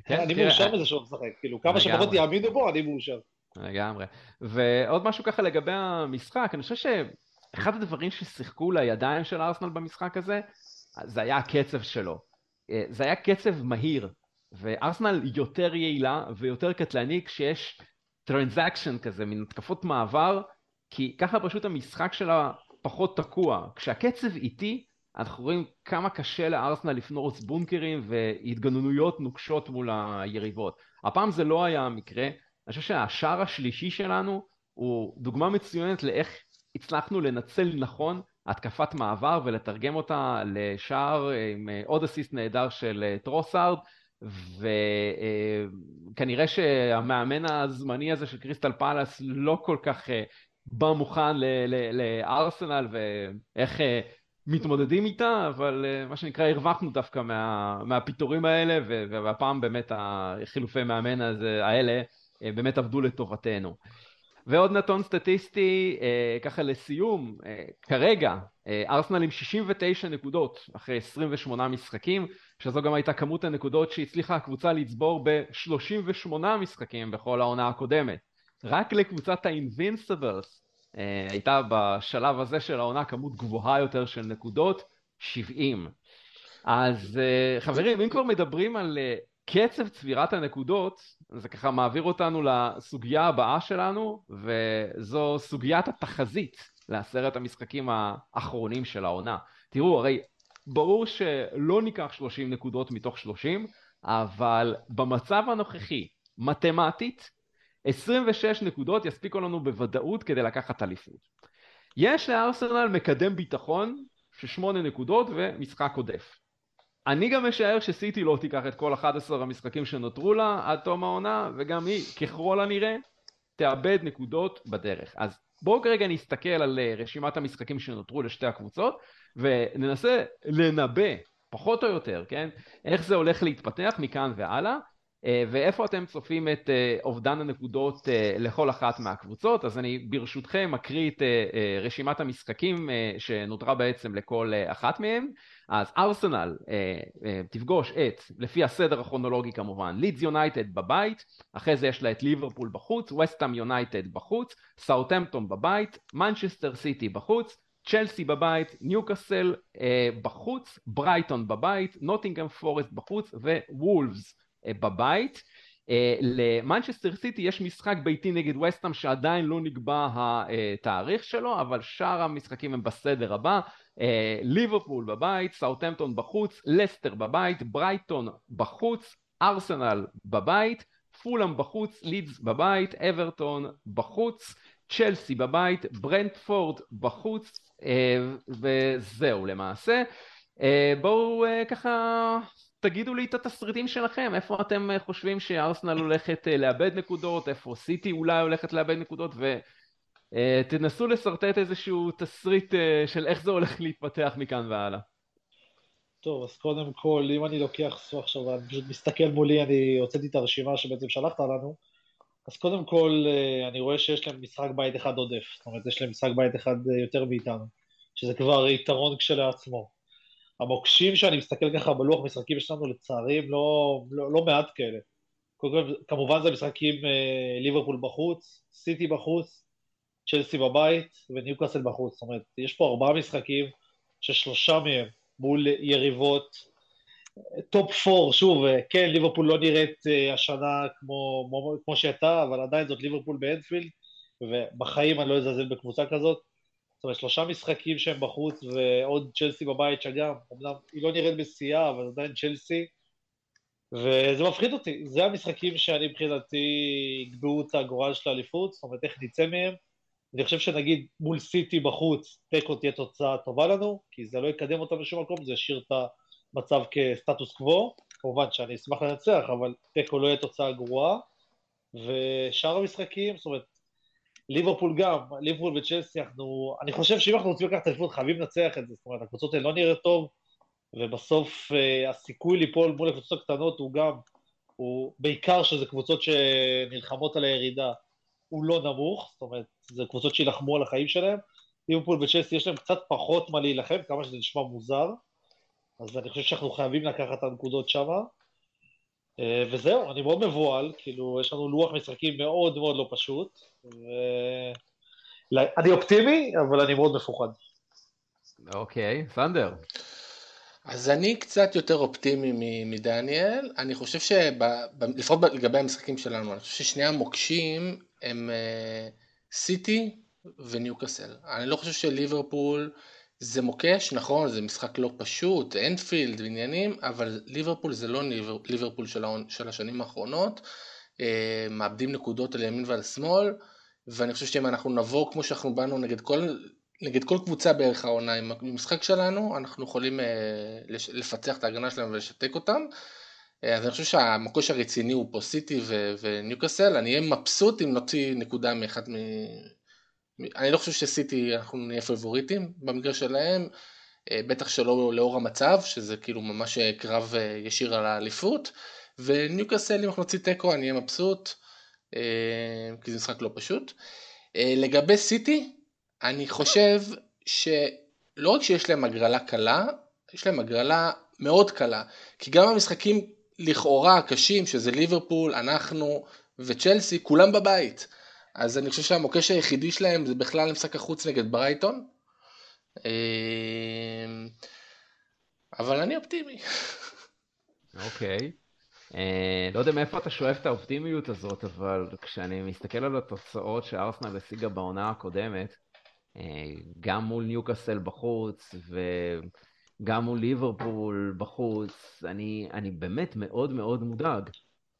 [SPEAKER 2] כן, אני מאושר מזה שהוא משחק, כאילו כמה שפחות יאמינו בו, אני מאושר.
[SPEAKER 1] לגמרי. ועוד משהו ככה לגבי המשחק, אני חושב שאחד הדברים ששיחקו לידיים של ארסנל במשחק הזה, זה היה הקצב שלו. אה, זה היה קצב מהיר, וארסנל יותר יעילה ויותר קטלנית כשיש transition כזה, מין התקפות מעבר, כי ככה פשוט המשחק שלה פחות תקוע. כשהקצב איטי, אנחנו רואים כמה קשה לארסנל לפרוץ בונקרים והתגוננויות נוקשות מול היריבות. הפעם זה לא היה המקרה, אני חושב שהשער השלישי שלנו הוא דוגמה מצוינת לאיך הצלחנו לנצל נכון התקפת מעבר ולתרגם אותה לשער עם עוד אסיסט נהדר של טרוסארד וכנראה שהמאמן הזמני הזה של קריסטל פאלאס לא כל כך אה, בא מוכן לארסנל ואיך אה, מתמודדים איתה, אבל אה, מה שנקרא הרווחנו דווקא מה, מהפיטורים האלה, והפעם באמת החילופי מאמן הזה, האלה באמת עבדו לטובתנו. ועוד נתון סטטיסטי, אה, ככה לסיום, אה, כרגע אה, ארסנל עם 69 נקודות אחרי 28 משחקים, שזו גם הייתה כמות הנקודות שהצליחה הקבוצה לצבור ב-38 משחקים בכל העונה הקודמת. רק לקבוצת האינבינסיבלס אה, הייתה בשלב הזה של העונה כמות גבוהה יותר של נקודות, 70. אז אה, חברים, אם כבר מדברים על אה, קצב צבירת הנקודות, זה ככה מעביר אותנו לסוגיה הבאה שלנו, וזו סוגיית התחזית לעשרת המשחקים האחרונים של העונה. תראו, הרי ברור שלא ניקח 30 נקודות מתוך 30, אבל במצב הנוכחי, מתמטית, 26 נקודות יספיקו לנו בוודאות כדי לקחת אליפות. יש לארסנל מקדם ביטחון של 8 נקודות ומשחק עודף. אני גם משער שסיטי לא תיקח את כל 11 המשחקים שנותרו לה עד תום העונה, וגם היא, ככל הנראה, תאבד נקודות בדרך. אז בואו כרגע נסתכל על אה, רשימת המשחקים שנותרו לשתי הקבוצות, וננסה לנבא, פחות או יותר, כן, איך זה הולך להתפתח מכאן והלאה, ואיפה אתם צופים את אובדן הנקודות לכל אחת מהקבוצות, אז אני ברשותכם אקריא את רשימת המשחקים שנותרה בעצם לכל אחת מהם. אז ארסנל תפגוש את, לפי הסדר הכרונולוגי כמובן, לידס יונייטד בבית, אחרי זה יש לה את ליברפול בחוץ, ווסטהאם יונייטד בחוץ, סאוטהמפטון בבית, מנצ'סטר סיטי בחוץ, צ'לסי בבית, ניוקאסל אה, בחוץ, ברייטון בבית, נוטינגהאם פורסט בחוץ ווולפס אה, בבית. אה, למנצ'סטר סיטי יש משחק ביתי נגד וסטאם שעדיין לא נקבע התאריך שלו, אבל שאר המשחקים הם בסדר הבא. אה, ליברפול בבית, סאוטהמפטון בחוץ, לסטר בבית, ברייטון בחוץ, ארסנל בבית, פולאם בחוץ, לידס בבית, אברטון בחוץ, צ'לסי בבית, ברנדפורד בחוץ, אה, וזהו למעשה. אה, בואו אה, ככה תגידו לי את התסריטים שלכם, איפה אתם חושבים שארסנל הולכת לאבד נקודות, איפה סיטי אולי הולכת לאבד נקודות, ותנסו לשרטט איזשהו תסריט של איך זה הולך להתפתח מכאן והלאה.
[SPEAKER 2] טוב, אז קודם כל, אם אני לוקח עכשיו, אני פשוט מסתכל מולי, אני הוצאתי את הרשימה שבעצם שלחת לנו, אז קודם כל, אה, אני רואה שיש להם משחק בית אחד עודף, זאת אומרת, יש להם משחק בית אחד אה, יותר מאיתנו, שזה כבר יתרון כשלעצמו. המוקשים שאני מסתכל ככה בלוח משחקים שלנו, לצערי, הם לא, לא, לא מעט כאלה. כמובן זה משחקים אה, ליברפול בחוץ, סיטי בחוץ, צ'לסי בבית וניוקאסל בחוץ. זאת אומרת, יש פה ארבעה משחקים ששלושה מהם מול יריבות top four, שוב, אה, כן, ליברפול לא נראית אה, השנה כמו, כמו שהייתה, אבל עדיין זאת ליברפול באנפילד, ובחיים אני לא אזלזל בקבוצה כזאת. זאת אומרת, שלושה משחקים שהם בחוץ, ועוד צ'לסי בבית שגם, אמנם היא לא נראית בשיאה, אבל עדיין צ'לסי, וזה מפחיד אותי. זה המשחקים שאני מבחינתי יקבעו את הגורל של האליפות, זאת אומרת, איך נצא מהם. אני חושב שנגיד מול סיטי בחוץ, תיקו תהיה תוצאה טובה לנו, כי זה לא יקדם אותם לשום מקום, זה ישאיר את ה... מצב כסטטוס קוו, כמובן שאני אשמח לנצח, אבל תיקו לא יהיה תוצאה גרועה, ושאר המשחקים, זאת אומרת, ליברפול גם, ליברפול וצ'לסי, אנחנו, אני חושב שאם אנחנו רוצים לקחת את האליפות חייבים לנצח את זה, זאת אומרת, הקבוצות האלה לא נראות טוב, ובסוף uh, הסיכוי ליפול מול הקבוצות הקטנות הוא גם, הוא בעיקר שזה קבוצות שנלחמות על הירידה, הוא לא נמוך, זאת אומרת, זה קבוצות שילחמו על החיים שלהם, ליברפול וצ'לסי יש להם קצת פחות מה להילחם, כמה שזה נשמע מוזר, אז אני חושב שאנחנו חייבים לקחת את הנקודות שמה. אה, וזהו, אני מאוד מבוהל, כאילו, יש לנו לוח משחקים מאוד מאוד לא פשוט. ו... אני אופטימי, אבל אני מאוד מפוחד.
[SPEAKER 1] אוקיי, סנדר.
[SPEAKER 3] אז אני קצת יותר אופטימי מדניאל, אני חושב שלפחות לגבי המשחקים שלנו, אני חושב ששני המוקשים הם סיטי uh, וניוקאסל. אני לא חושב שליברפול... זה מוקש, נכון, זה משחק לא פשוט, אנפילד ועניינים, אבל ליברפול זה לא ליברפול של, השנים האחרונות, אה, מאבדים נקודות על ימין ועל שמאל, ואני חושב שאם אנחנו נבוא כמו שאנחנו באנו נגד כל, נגד כל קבוצה בערך העונה עם המשחק שלנו, אנחנו יכולים אה, לפצח את ההגנה שלנו ולשתק אותם. אה, אז אני חושב שהמקוש הרציני הוא פה סיטי וניוקאסל, אני אהיה מבסוט אם נוציא נקודה מאחד אני לא חושב שסיטי אנחנו נהיה פבוריטים במקרה שלהם, אה, בטח שלא לאור המצב, שזה כאילו ממש אה, קרב אה, ישיר על האליפות, וניוקאסל אם אנחנו נוציא תיקו אני אהיה מבסוט, כי זה משחק לא פשוט. לגבי סיטי, אני חושב שלא רק שיש להם הגרלה קלה, יש להם הגרלה מאוד קלה, כי גם המשחקים לכאורה הקשים, שזה ליברפול, אנחנו וצ'לסי, כולם בבית. אז אני חושב שהמוקש היחידי שלהם זה בכלל משחק החוץ נגד ברייטון. אמ, אבל אני אופטימי.
[SPEAKER 1] אוקיי. אה, לא יודע מאיפה אתה שואף את האופטימיות הזאת, אבל כשאני מסתכל על התוצאות שארסנל השיגה בעונה הקודמת, אה, גם מול ניוקאסל בחוץ וגם מול ליברפול בחוץ, אני, אני באמת מאוד מאוד מודאג.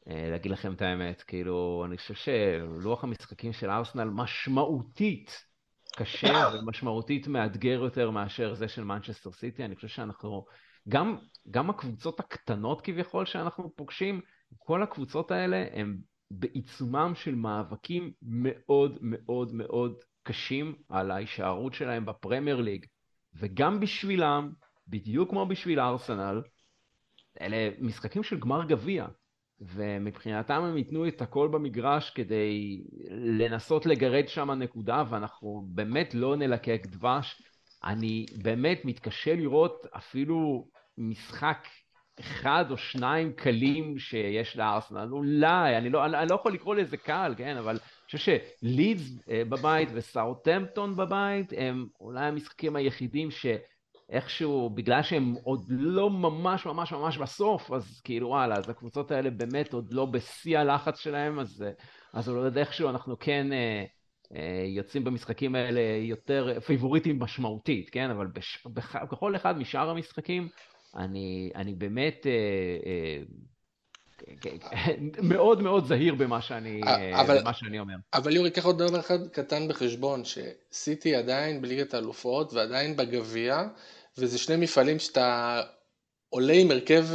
[SPEAKER 1] אה, להגיד לכם את האמת. כאילו, אני חושב שלוח המשחקים של ארסנל משמעותית קשה ומשמעותית מאתגר יותר מאשר זה של מנצ'סטר סיטי. אני חושב שאנחנו, גם, גם הקבוצות הקטנות כביכול שאנחנו פוגשים, כל הקבוצות האלה הם בעיצומם של מאבקים מאוד מאוד מאוד קשים על ההישארות שלהם בפרמייר ליג. וגם בשבילם, בדיוק כמו בשביל ארסנל, אלה משחקים של גמר גביע. ומבחינתם הם ייתנו את הכל במגרש כדי לנסות לגרד שם נקודה, ואנחנו באמת לא נלקק דבש. אני באמת מתקשה לראות אפילו משחק אחד או שניים קלים שיש לארסנל, אולי, אני לא, אני לא יכול לקרוא לזה קל, כן, אבל אני חושב שלידס אה, בבית וסאוטהמפטון בבית הם אולי המשחקים היחידים שאיכשהו, בגלל שהם עוד לא ממש ממש ממש בסוף, אז כאילו וואלה, אז הקבוצות האלה באמת עוד לא בשיא הלחץ שלהם, אז, אה, אז אולי איכשהו אנחנו כן אה, אה, יוצאים במשחקים האלה יותר פיבוריטים משמעותית, כן, אבל בש, בח, בכל אחד משאר המשחקים, אני, אני באמת... אה, אה, מאוד מאוד זהיר במה שאני, אבל, במה שאני אומר.
[SPEAKER 3] אבל יורי, קח עוד דבר אחד קטן בחשבון, שסיטי עדיין בליגת האלופות ועדיין בגביע, וזה שני מפעלים שאתה עולה עם הרכב,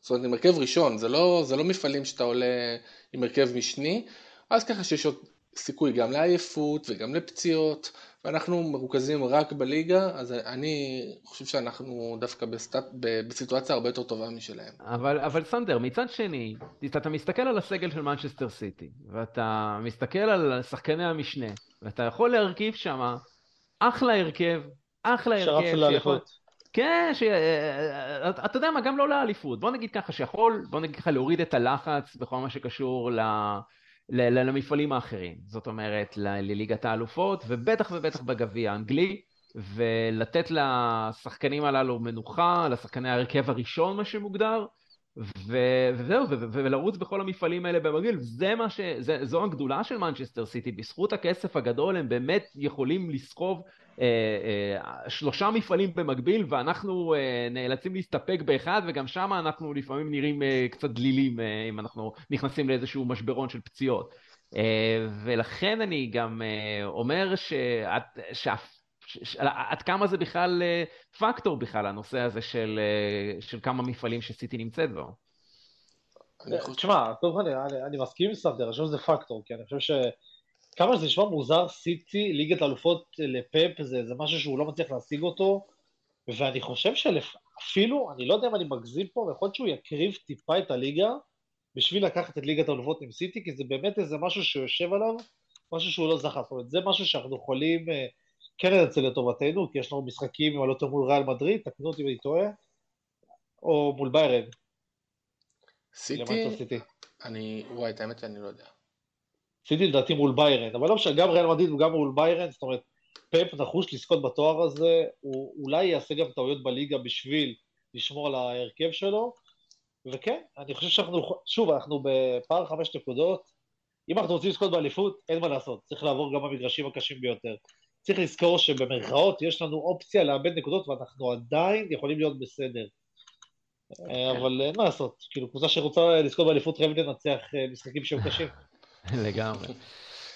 [SPEAKER 3] זאת אומרת עם הרכב ראשון, זה לא, זה לא מפעלים שאתה עולה עם הרכב משני, אז ככה שיש עוד סיכוי גם לעייפות וגם לפציעות, ואנחנו מרוכזים רק בליגה, אז אני חושב שאנחנו דווקא בסטט, בסיטואציה הרבה יותר טובה משלהם.
[SPEAKER 1] אבל, אבל סנדר, מצד שני, אתה מסתכל על הסגל של מנצ'סטר סיטי, ואתה מסתכל על שחקני המשנה, ואתה יכול להרכיב שם אחלה הרכב, אחלה הרכב.
[SPEAKER 2] שרף לאליפות.
[SPEAKER 1] כן, ש... אתה יודע מה, גם לא לאליפות. בוא נגיד ככה, שיכול, בוא נגיד ככה, להוריד את הלחץ בכל מה שקשור ל... למפעלים האחרים, זאת אומרת לליגת האלופות ובטח ובטח בגביע האנגלי ולתת לשחקנים הללו מנוחה, לשחקני ההרכב הראשון מה שמוגדר וזהו, ולרוץ בכל המפעלים האלה במגעיל, זה מה ש... זה, זו הגדולה של מנצ'סטר סיטי, בזכות הכסף הגדול הם באמת יכולים לסחוב אה, אה, שלושה מפעלים במקביל ואנחנו אה, נאלצים להסתפק באחד וגם שם אנחנו לפעמים נראים אה, קצת דלילים אה, אם אנחנו נכנסים לאיזשהו משברון של פציעות. אה, ולכן אני גם אה, אומר שאת, שאף עד כמה זה בכלל פקטור בכלל, הנושא הזה של, של כמה מפעלים שסיטי נמצאת בו.
[SPEAKER 2] תשמע, טוב, אני, אני, אני מסכים עם סנדר, אני חושב שזה פקטור, כי אני חושב ש... כמה שזה נשמע מוזר, סיטי, ליגת אלופות לפאפ, זה, זה משהו שהוא לא מצליח להשיג אותו, ואני חושב שאפילו, אני לא יודע אם אני מגזים פה, ויכול להיות שהוא יקריב טיפה את הליגה, בשביל לקחת את ליגת האלופות עם סיטי, כי זה באמת איזה משהו שיושב עליו, משהו שהוא לא זכה. זאת אומרת, זה משהו שאנחנו יכולים... כן לנצל לטובתנו, כי יש לנו משחקים, אם אני לא טועה, מול ריאל מדריד, תקנו אותי אם אני טועה, או מול ביירן.
[SPEAKER 3] סיטי? אני, וואי, את האמת שאני לא יודע.
[SPEAKER 2] סיטי לדעתי מול ביירן, אבל לא משנה, גם ריאל מדריד וגם מול ביירן, זאת אומרת, פאפ נחוש לזכות בתואר הזה, הוא אולי יעשה גם טעויות בליגה בשביל לשמור על ההרכב שלו, וכן, אני חושב שאנחנו, שוב, אנחנו בפער חמש נקודות, אם אנחנו רוצים לזכות באליפות, אין מה לעשות, צריך לעבור גם במגרשים הקשים ביותר. צריך לזכור שבמרכאות יש לנו אופציה לאבד נקודות ואנחנו עדיין יכולים להיות בסדר. אה, אבל אין מה לעשות, כאילו קבוצה שרוצה לזכות באליפות חייבת לנצח אה, משחקים שהם קשים.
[SPEAKER 1] לגמרי.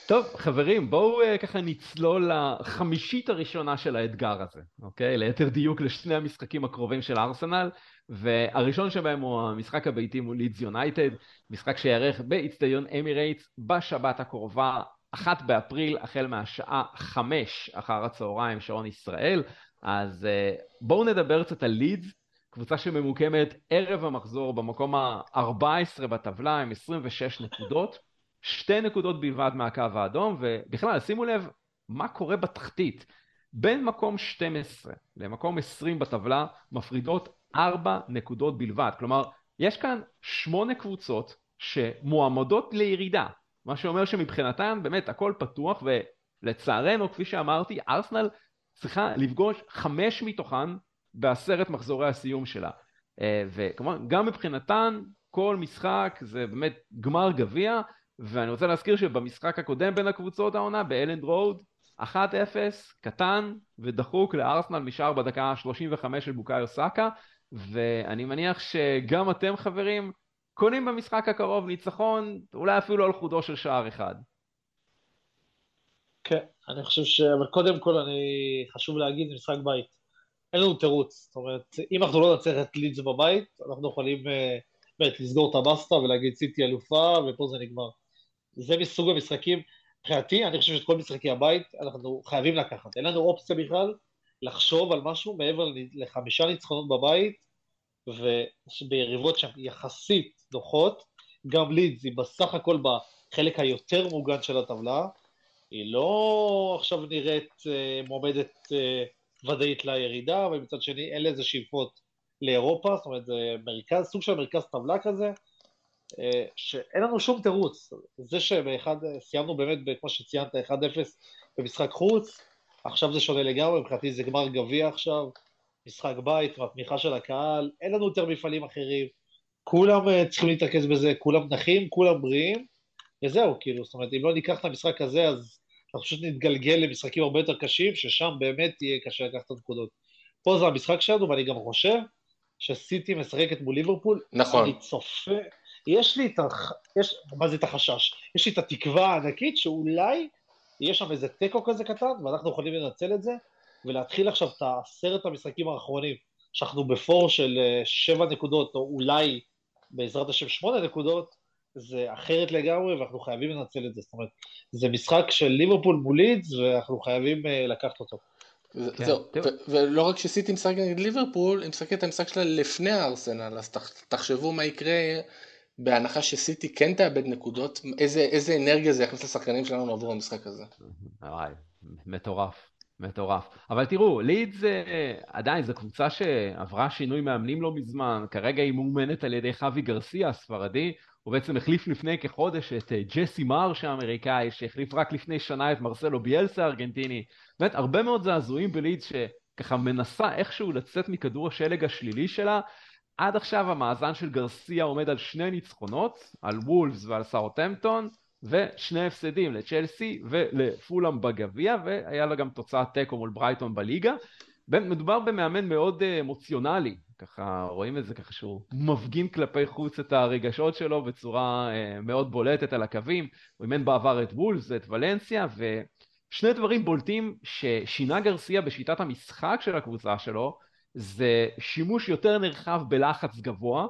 [SPEAKER 1] טוב, חברים, בואו ככה נצלול לחמישית הראשונה של האתגר הזה, אוקיי? ליתר דיוק לשני המשחקים הקרובים של ארסנל, והראשון שבהם הוא המשחק הביתי מול לידס יונייטד, משחק שיארך באיצטדיון אמירייטס בשבת הקרובה, אחת באפריל, החל מהשעה חמש אחר הצהריים, שעון ישראל. אז uh, בואו נדבר קצת על לידס, קבוצה שממוקמת ערב המחזור במקום ה-14 בטבלה עם 26 נקודות, שתי נקודות בלבד מהקו האדום, ובכלל, שימו לב מה קורה בתחתית. בין מקום 12 למקום 20 בטבלה מפרידות 4 נקודות בלבד. כלומר, יש כאן 8 קבוצות שמועמדות לירידה. מה שאומר שמבחינתן באמת הכל פתוח ולצערנו כפי שאמרתי ארסנל צריכה לפגוש חמש מתוכן בעשרת מחזורי הסיום שלה. אה, וכמובן גם מבחינתן כל משחק זה באמת גמר גביע ואני רוצה להזכיר שבמשחק הקודם בין הקבוצות העונה באלנד רוד 1-0 קטן ודחוק לארסנל משאר בדקה ה-35 של בוקאיו סאקה ואני מניח שגם אתם חברים קונים במשחק הקרוב ניצחון, אולי אפילו על חודו של שער אחד.
[SPEAKER 2] כן, אני חושב ש... אבל קודם כל אני... חשוב להגיד, זה משחק בית. אין לנו תירוץ. זאת אומרת, אם אנחנו לא נצליח את לידס בבית, אנחנו יכולים אה, באמת לסגור את הבסטה ולהגיד סיטי אלופה, ופה זה נגמר. זה מסוג המשחקים, מבחינתי, אני חושב שאת כל משחקי הבית אנחנו חייבים לקחת. אין לנו אופציה בכלל לחשוב על משהו מעבר לחמישה ניצחונות בבית, וביריבות שהן יחסית נוחות, גם לידס היא בסך הכל בחלק היותר מוגן של הטבלה, היא לא עכשיו נראית uh, מועמדת uh, ודאית לירידה, ומצד שני אין לזה שאיפות לאירופה, זאת אומרת זה מרכז, סוג של מרכז טבלה כזה, uh, שאין לנו שום תירוץ. זה שבאחד, סיימנו באמת, כמו שציינת, 1-0 במשחק חוץ, עכשיו זה שונה לגמרי, מבחינתי זה גמר גביע עכשיו, משחק בית, והתמיכה של הקהל, אין לנו יותר מפעלים אחרים, כולם uh, צריכים להתרכז בזה, כולם נחים, כולם בריאים, וזהו, כאילו, זאת אומרת, אם לא ניקח את המשחק הזה, אז אנחנו פשוט נתגלגל למשחקים הרבה יותר קשים, ששם באמת יהיה קשה לקחת את הנקודות. פה זה המשחק שלנו, ואני גם חושב שסיטי משחקת מול ליברפול.
[SPEAKER 3] נכון.
[SPEAKER 2] אני צופה, יש לי את ה... יש... מה זה את החשש? יש לי את התקווה הענקית שאולי יהיה שם איזה תיקו כזה קטן, ואנחנו יכולים לנצל את זה, ולהתחיל עכשיו את עשרת המשחקים האחרונים, שאנחנו בפור של אה, שבע נקודות, או אולי בעזרת השם שמונה נקודות, זה אחרת לגמרי, ואנחנו חייבים לנצל את זה. זאת אומרת, זה משחק של ליברפול מול לידס, ואנחנו חייבים uh, לקחת אותו.
[SPEAKER 3] כן, זהו, ולא רק שסיטי משחק נגד ליברפול, היא משחקת את המשחק שלה לפני הארסנל, אז תחשבו מה יקרה בהנחה שסיטי כן תאבד נקודות, איזה, איזה אנרגיה זה יכניס לשחקנים שלנו עבור המשחק הזה.
[SPEAKER 1] וואי, מטורף. מטורף. אבל תראו, לידס אה, עדיין זו קבוצה שעברה שינוי מאמנים לא מזמן, כרגע היא מאומנת על ידי חווי גרסיה הספרדי, הוא בעצם החליף לפני כחודש את אה, ג'סי מרש האמריקאי, שהחליף רק לפני שנה את מרסלו ביאלסה הארגנטיני. באמת, הרבה מאוד זעזועים בלידס שככה מנסה איכשהו לצאת מכדור השלג השלילי שלה. עד עכשיו המאזן של גרסיה עומד על שני ניצחונות, על וולפס ועל סאוטהמפטון, ושני הפסדים לצ'לסי ולפולאם בגביע, והיה לה גם תוצאת תיקו מול ברייטון בליגה. מדובר במאמן מאוד אה, אמוציונלי, ככה רואים את זה ככה שהוא מפגין כלפי חוץ את הרגשות שלו בצורה אה, מאוד בולטת על הקווים, הוא אימן בעבר את וולס ואת ולנסיה ושני דברים בולטים ששינה גרסיה בשיטת המשחק של הקבוצה שלו זה שימוש יותר נרחב בלחץ גבוה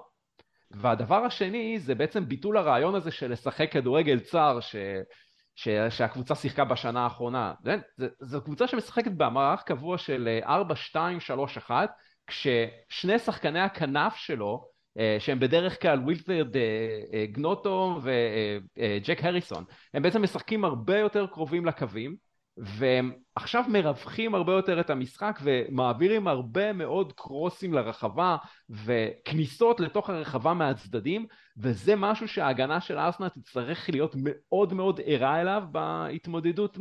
[SPEAKER 1] והדבר השני זה בעצם ביטול הרעיון הזה של לשחק כדורגל צר ש... ש... שהקבוצה שיחקה בשנה האחרונה. זו קבוצה שמשחקת במערך קבוע של 4-2-3-1 כששני שחקני הכנף שלו, אה, שהם בדרך כלל ווילפרד אה, אה, גנוטו וג'ק הריסון, הם בעצם משחקים הרבה יותר קרובים לקווים, והם עכשיו מרווחים הרבה יותר את המשחק ומעבירים הרבה מאוד קרוסים לרחבה וכניסות לתוך הרחבה מהצדדים וזה משהו שההגנה של ארסנל תצטרך להיות מאוד מאוד ערה אליו בהתמודדות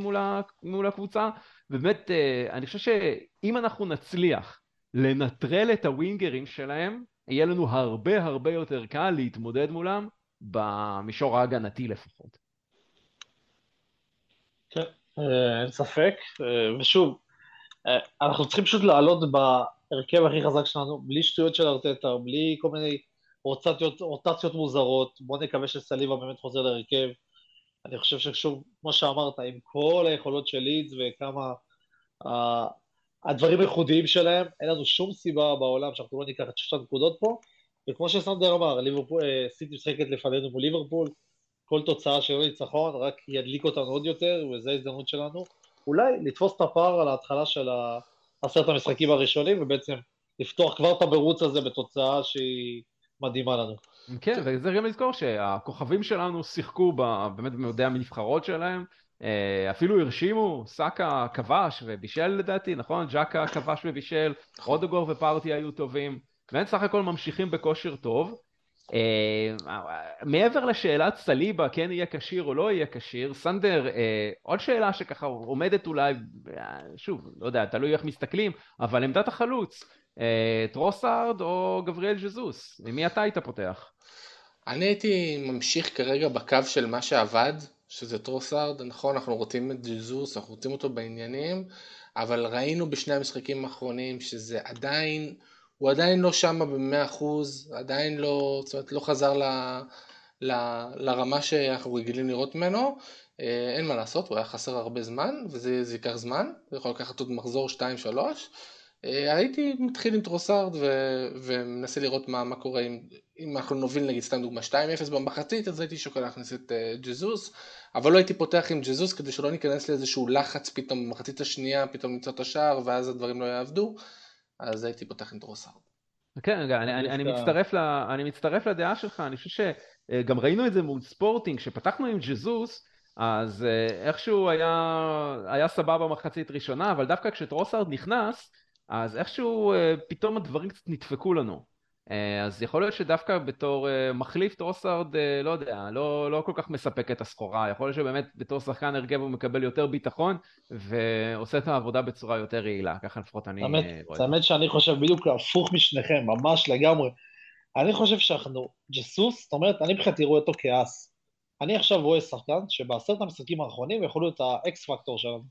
[SPEAKER 1] מול הקבוצה ובאמת אני חושב שאם אנחנו נצליח לנטרל את הווינגרים שלהם, יהיה לנו הרבה הרבה יותר קל להתמודד מולם במישור ההגנתי לפחות.
[SPEAKER 2] אה, אין ספק, אה, ושוב, אה, אנחנו צריכים פשוט לעלות בהרכב הכי חזק שלנו, בלי שטויות של ארטטה, בלי כל מיני רוטציות, רוטציות מוזרות, בוא נקווה שסליבה באמת חוזר להרכב. אני חושב ששוב, כמו שאמרת, עם כל היכולות של לידס וכמה הדברים הייחודיים שלהם, אין לנו שום סיבה בעולם שאנחנו לא ניקח את שתי הנקודות פה, וכמו שסנדר אמר, ליברפול, סיטי משחקת לפנינו מול ליברפול, כל תוצאה של ניצחון רק ידליק אותנו עוד יותר, וזו ההזדמנות שלנו. אולי לתפוס את הפער על ההתחלה של עשרת המשחקים הראשונים, ובעצם לפתוח כבר את המרוץ הזה בתוצאה שהיא מדהימה לנו.
[SPEAKER 1] כן, וזה גם לזכור שהכוכבים שלנו שיחקו באמת במדעי הנבחרות שלהם, אה, אפילו הרשימו, סאקה כבש ובישל לדעתי, נכון? ג'קה כבש ובישל, רודוגור ופרטי היו טובים, והם סך הכל ממשיכים בכושר טוב. Uh, מעבר לשאלת סליבה, כן יהיה כשיר או לא יהיה כשיר, סנדר, uh, עוד שאלה שככה עומדת אולי, uh, שוב, לא יודע, תלוי איך מסתכלים, אבל עמדת החלוץ, טרוסארד או גבריאל ז'זוס, ממי אתה היית פותח?
[SPEAKER 3] אני הייתי ממשיך כרגע בקו של מה שעבד, שזה טרוסארד, נכון, אנחנו רוצים את ג'זוס, אנחנו רוצים אותו בעניינים, אבל ראינו בשני המשחקים האחרונים שזה עדיין, הוא עדיין לא שם במאה אחוז, עדיין לא, זאת אומרת, לא חזר ל, ל, לרמה שאנחנו רגילים לראות ממנו, אה, אין מה לעשות, הוא היה חסר הרבה זמן, וזה ייקח זמן, זה יכול לקחת עוד מחזור 2-3. אה, הייתי מתחיל עם טרוסארד ו- ומנסה לראות מה, מה קורה אם, אם אנחנו נוביל נגיד סתם דוגמה 2-0 במחצית אז הייתי שוקל להכניס את אה, ג'זוס. אבל לא הייתי פותח עם ג'זוס כדי שלא ניכנס לאיזשהו לחץ פתאום במחצית השנייה פתאום למצוא את השער ואז הדברים לא יעבדו אז הייתי פותח עם טרוסארד.
[SPEAKER 1] כן, רגע, אני, אני, אני, מצטרף ל, אני מצטרף לדעה שלך, אני חושב שגם ראינו את זה מול ספורטינג, כשפתחנו עם ג'זוס, אז איכשהו היה, היה סבבה מחצית ראשונה, אבל דווקא כשטרוסארד נכנס, אז איכשהו פתאום הדברים קצת נדפקו לנו. אה, אז יכול להיות שדווקא בתור אה, מחליף טרוסארד, אה, לא יודע, לא, לא כל כך מספק את הסחורה, יכול להיות שבאמת בתור שחקן הרכב הוא מקבל יותר ביטחון ועושה את העבודה בצורה יותר יעילה, ככה לפחות אני
[SPEAKER 2] רואה. את האמת שאני חושב בדיוק הפוך משניכם, ממש לגמרי. אני חושב שאנחנו, ג'סוס, זאת אומרת, אני מבחינתי רואה אותו כאס. אני עכשיו רואה שחקן שבעשרת המשחקים האחרונים יכול להיות ה X factor שלנו.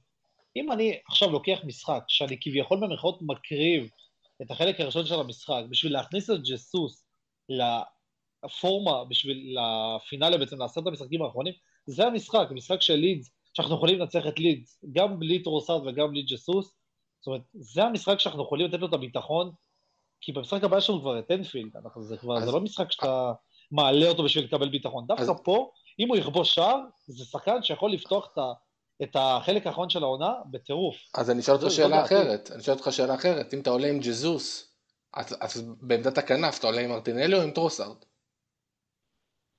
[SPEAKER 2] אם אני עכשיו לוקח משחק שאני כביכול במרכאות מקריב את החלק הראשון של המשחק, בשביל להכניס את ג'סוס לפורמה, בשביל לפינאלה בעצם, לעשות את המשחקים האחרונים, זה המשחק, משחק של לידס, שאנחנו יכולים לנצח את לידס, גם בלי טרוסארד וגם בלי ג'סוס, זאת אומרת, זה המשחק שאנחנו יכולים לתת לו את הביטחון, כי במשחק הבא יש לנו כבר את אנפילד, זה כבר, אז... זה לא משחק שאתה מעלה אותו בשביל לקבל ביטחון, דווקא אז... פה, אם הוא יכבוש שער, זה שחקן שיכול לפתוח את ה... את החלק האחרון של העונה בטירוף.
[SPEAKER 3] אז אני אשאל אותך שאלה אחרת, אני אשאל אותך שאלה אחרת, אם אתה עולה עם ג'זוס, אז בעמדת הכנף אתה עולה עם מרטינלי או עם טרוסארד?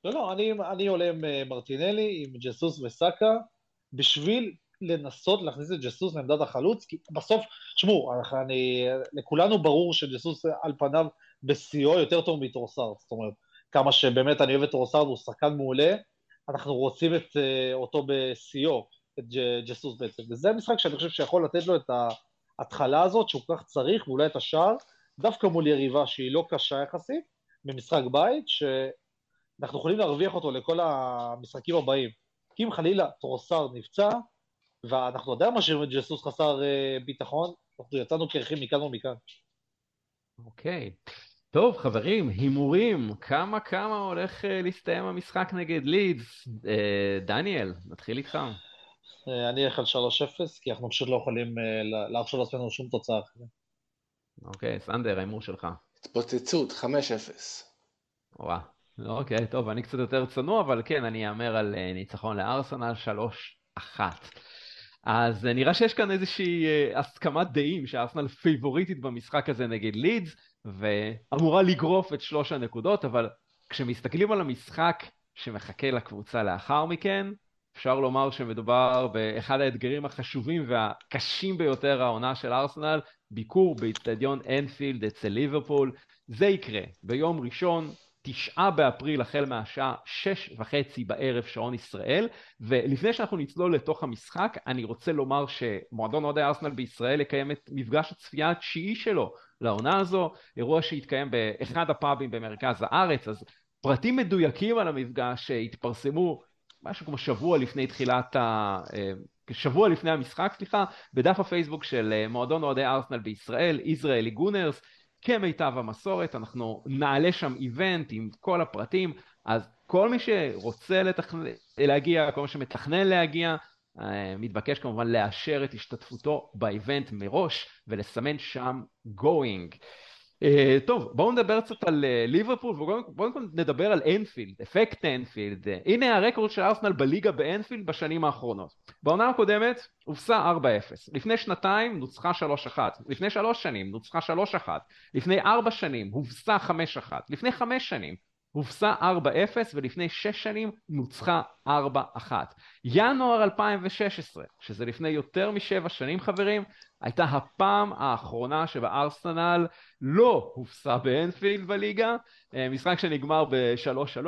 [SPEAKER 2] לא, לא, אני, אני עולה עם אה, מרטינלי, עם ג'סוס וסאקה, בשביל לנסות להכניס את ג'סוס לעמדת החלוץ, כי בסוף, תשמעו, אני, לכולנו ברור שג'סוס על פניו בשיאו יותר טוב מטרוסארד, זאת אומרת, כמה שבאמת אני אוהב את טרוסארד, הוא שחקן מעולה, אנחנו רוצים את, אה, אותו בשיאו. את ג'סוס בעצם, וזה משחק שאני חושב שיכול לתת לו את ההתחלה הזאת שהוא כל כך צריך, ואולי את השער, דווקא מול יריבה שהיא לא קשה יחסית, במשחק בית, שאנחנו יכולים להרוויח אותו לכל המשחקים הבאים. כי אם חלילה טרוסארד נפצע, ואנחנו עדיין משאירים את ג'סוס חסר אה, ביטחון, אנחנו יצאנו קרחים מכאן ומכאן.
[SPEAKER 1] אוקיי. Okay. טוב, חברים, הימורים, כמה כמה הולך uh, להסתיים המשחק נגד לידס? Uh, דניאל, נתחיל איתך.
[SPEAKER 2] אה, אני אלך על 3-0, כי אנחנו פשוט לא יכולים אה, להרשות לעצמנו שום תוצאה אחרת.
[SPEAKER 1] אוקיי, סנדר, ההימור שלך.
[SPEAKER 3] התפוצצות, 5-0.
[SPEAKER 1] וואה, אוקיי, טוב, אני קצת יותר צנוע, אבל כן, אני אאמר על אה, ניצחון לארסנל 3-1. אז נראה שיש כאן איזושהי הסכמת דעים שארסנל פייבוריטית במשחק הזה נגד לידס, ואמורה לגרוף את שלוש הנקודות, אבל כשמסתכלים על המשחק שמחכה לקבוצה לאחר מכן, אפשר לומר שמדובר באחד האתגרים החשובים והקשים ביותר העונה של ארסנל, ביקור באיצטדיון אנפילד אצל ליברפול. זה יקרה ביום ראשון, תשעה באפריל החל מהשעה שש וחצי בערב שעון ישראל. ולפני שאנחנו נצלול לתוך המשחק אני רוצה לומר שמועדון אוהדי ארסנל בישראל יקיים את מפגש הצפייה התשיעי שלו לעונה הזו. אירוע שהתקיים באחד הפאבים במרכז הארץ. אז פרטים מדויקים על המפגש התפרסמו משהו כמו שבוע לפני תחילת ה... אה, שבוע לפני המשחק, סליחה, בדף הפייסבוק של אה, מועדון אוהדי ארסנל בישראל, יזרעאלי גונרס, כמיטב המסורת, אנחנו נעלה שם איבנט עם כל הפרטים, אז כל מי שרוצה לתכנ... להגיע, כל מי שמתכנן להגיע, אה, מתבקש כמובן לאשר את השתתפותו באיבנט מראש ולסמן שם going. Uh, טוב, בואו נדבר קצת על uh, ליברפול, ובואו נדבר על אנפילד, אפקט אנפילד. Uh, הנה הרקורד של ארסנל בליגה באנפילד בשנים האחרונות. בעונה הקודמת הופסה 4-0, לפני שנתיים נוצחה 3-1, לפני שלוש שנים נוצחה 3-1, לפני ארבע שנים הובסה 5-1, לפני חמש שנים הובסה 4-0 ולפני 6 שנים נוצחה 4-1. ינואר 2016, שזה לפני יותר משבע שנים חברים, הייתה הפעם האחרונה שבה ארסנל לא הופסה באנפילד בליגה, אה, משחק שנגמר ב-3-3.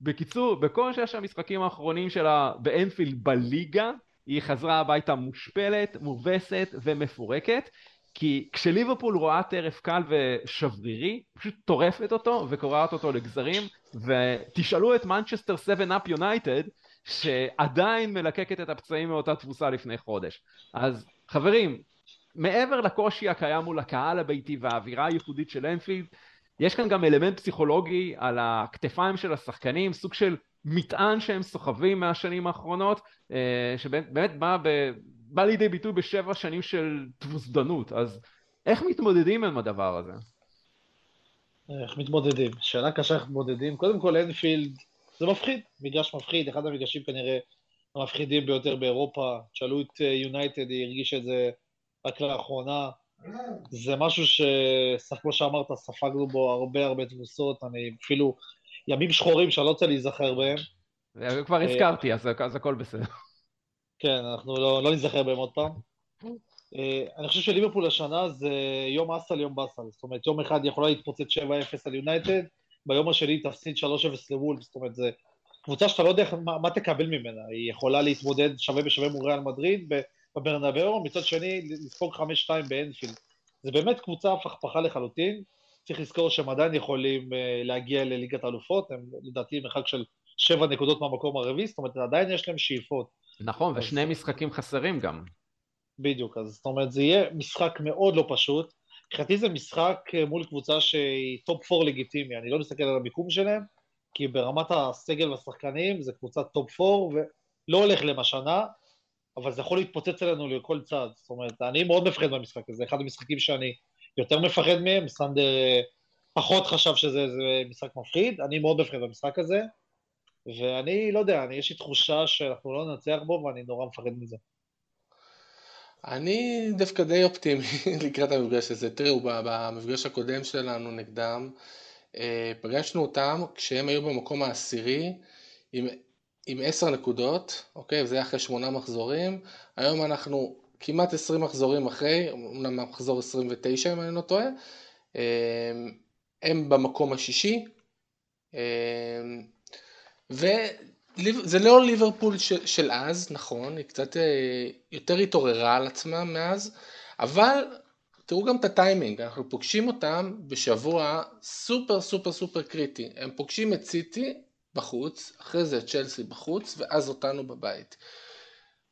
[SPEAKER 1] בקיצור, בכל שש המשחקים האחרונים שלה באנפילד בליגה, היא חזרה הביתה מושפלת, מובסת ומפורקת. כי כשליברפול רואה טרף קל ושברירי, פשוט טורפת אותו וקורעת אותו לגזרים, ותשאלו את מנצ'סטר 7-up יונייטד, שעדיין מלקקת את הפצעים מאותה תבוסה לפני חודש. אז חברים, מעבר לקושי הקיים מול הקהל הביתי והאווירה הייחודית של אנפילד, יש כאן גם אלמנט פסיכולוגי על הכתפיים של השחקנים, סוג של מטען שהם סוחבים מהשנים האחרונות, אה, שבאמת בא. בא לידי ביטוי בשבע שנים של תבוסדנות, אז איך מתמודדים עם הדבר הזה?
[SPEAKER 2] איך מתמודדים? שאלה קשה איך מתמודדים. קודם כל אנפילד זה מפחיד, מגרש מפחיד, אחד המגרשים כנראה המפחידים ביותר באירופה. תשאלו את יונייטד, היא הרגישה את זה רק לאחרונה. זה משהו שכמו שאמרת, ספגנו בו הרבה הרבה תבוסות, אני אפילו ימים שחורים שאני לא רוצה להיזכר בהם.
[SPEAKER 1] כבר הזכרתי, אז, אז הכל בסדר.
[SPEAKER 2] כן, אנחנו לא, לא נזכר בהם עוד פעם. אה, אני חושב שליברפול השנה זה יום אסל יום באסל, זאת אומרת יום אחד יכולה להתפוצץ 7-0 על יונייטד, ביום השני תפסיד 3-0 לוולף, זאת אומרת זה קבוצה שאתה לא יודע מה, מה תקבל ממנה, היא יכולה להתמודד שווה בשווה מול ריאל מדריד בברנבאו, מצד שני לספוג 5-2 באנפילד. זה באמת קבוצה הפכפכה לחלוטין, צריך לזכור שהם עדיין יכולים אה, להגיע לליגת האלופות, הם לדעתי מרחק של 7 נקודות מהמקום הרביעי, זאת אומרת עדיין יש להם שאיפות.
[SPEAKER 1] נכון, אז... ושני משחקים חסרים גם.
[SPEAKER 2] בדיוק, אז זאת אומרת זה יהיה משחק מאוד לא פשוט. מבחינתי זה משחק אה, מול קבוצה שהיא top 4 לגיטימי, אני לא מסתכל על המיקום שלהם, כי ברמת הסגל והשחקנים זה קבוצת top 4 ולא הולך להם השנה, אבל זה יכול להתפוצץ עלינו לכל צד. זאת אומרת, אני מאוד מפחד מהמשחק הזה, אחד המשחקים שאני יותר מפחד מהם, סנדר אה, פחות חשב שזה משחק מפחיד, אני מאוד מפחד במשחק הזה, ואני לא יודע, אני, יש לי תחושה שאנחנו לא ננצח בו ואני נורא מפחד מזה.
[SPEAKER 3] אני דווקא די אופטימי לקראת המפגש הזה. תראו, במפגש הקודם שלנו נגדם, אה, פגשנו אותם כשהם היו במקום העשירי עם, עם עשר נקודות, אוקיי? וזה היה אחרי שמונה מחזורים. היום אנחנו כמעט עשרים מחזורים אחרי, אמנם מחזור עשרים ותשע אם אני לא טועה. אה, הם במקום השישי. אה, זה לא ליברפול של, של אז, נכון, היא קצת אה, יותר התעוררה על עצמה מאז, אבל תראו גם את הטיימינג, אנחנו פוגשים אותם בשבוע סופר סופר סופר קריטי, הם פוגשים את סיטי בחוץ, אחרי זה את צ'לסי בחוץ, ואז אותנו בבית.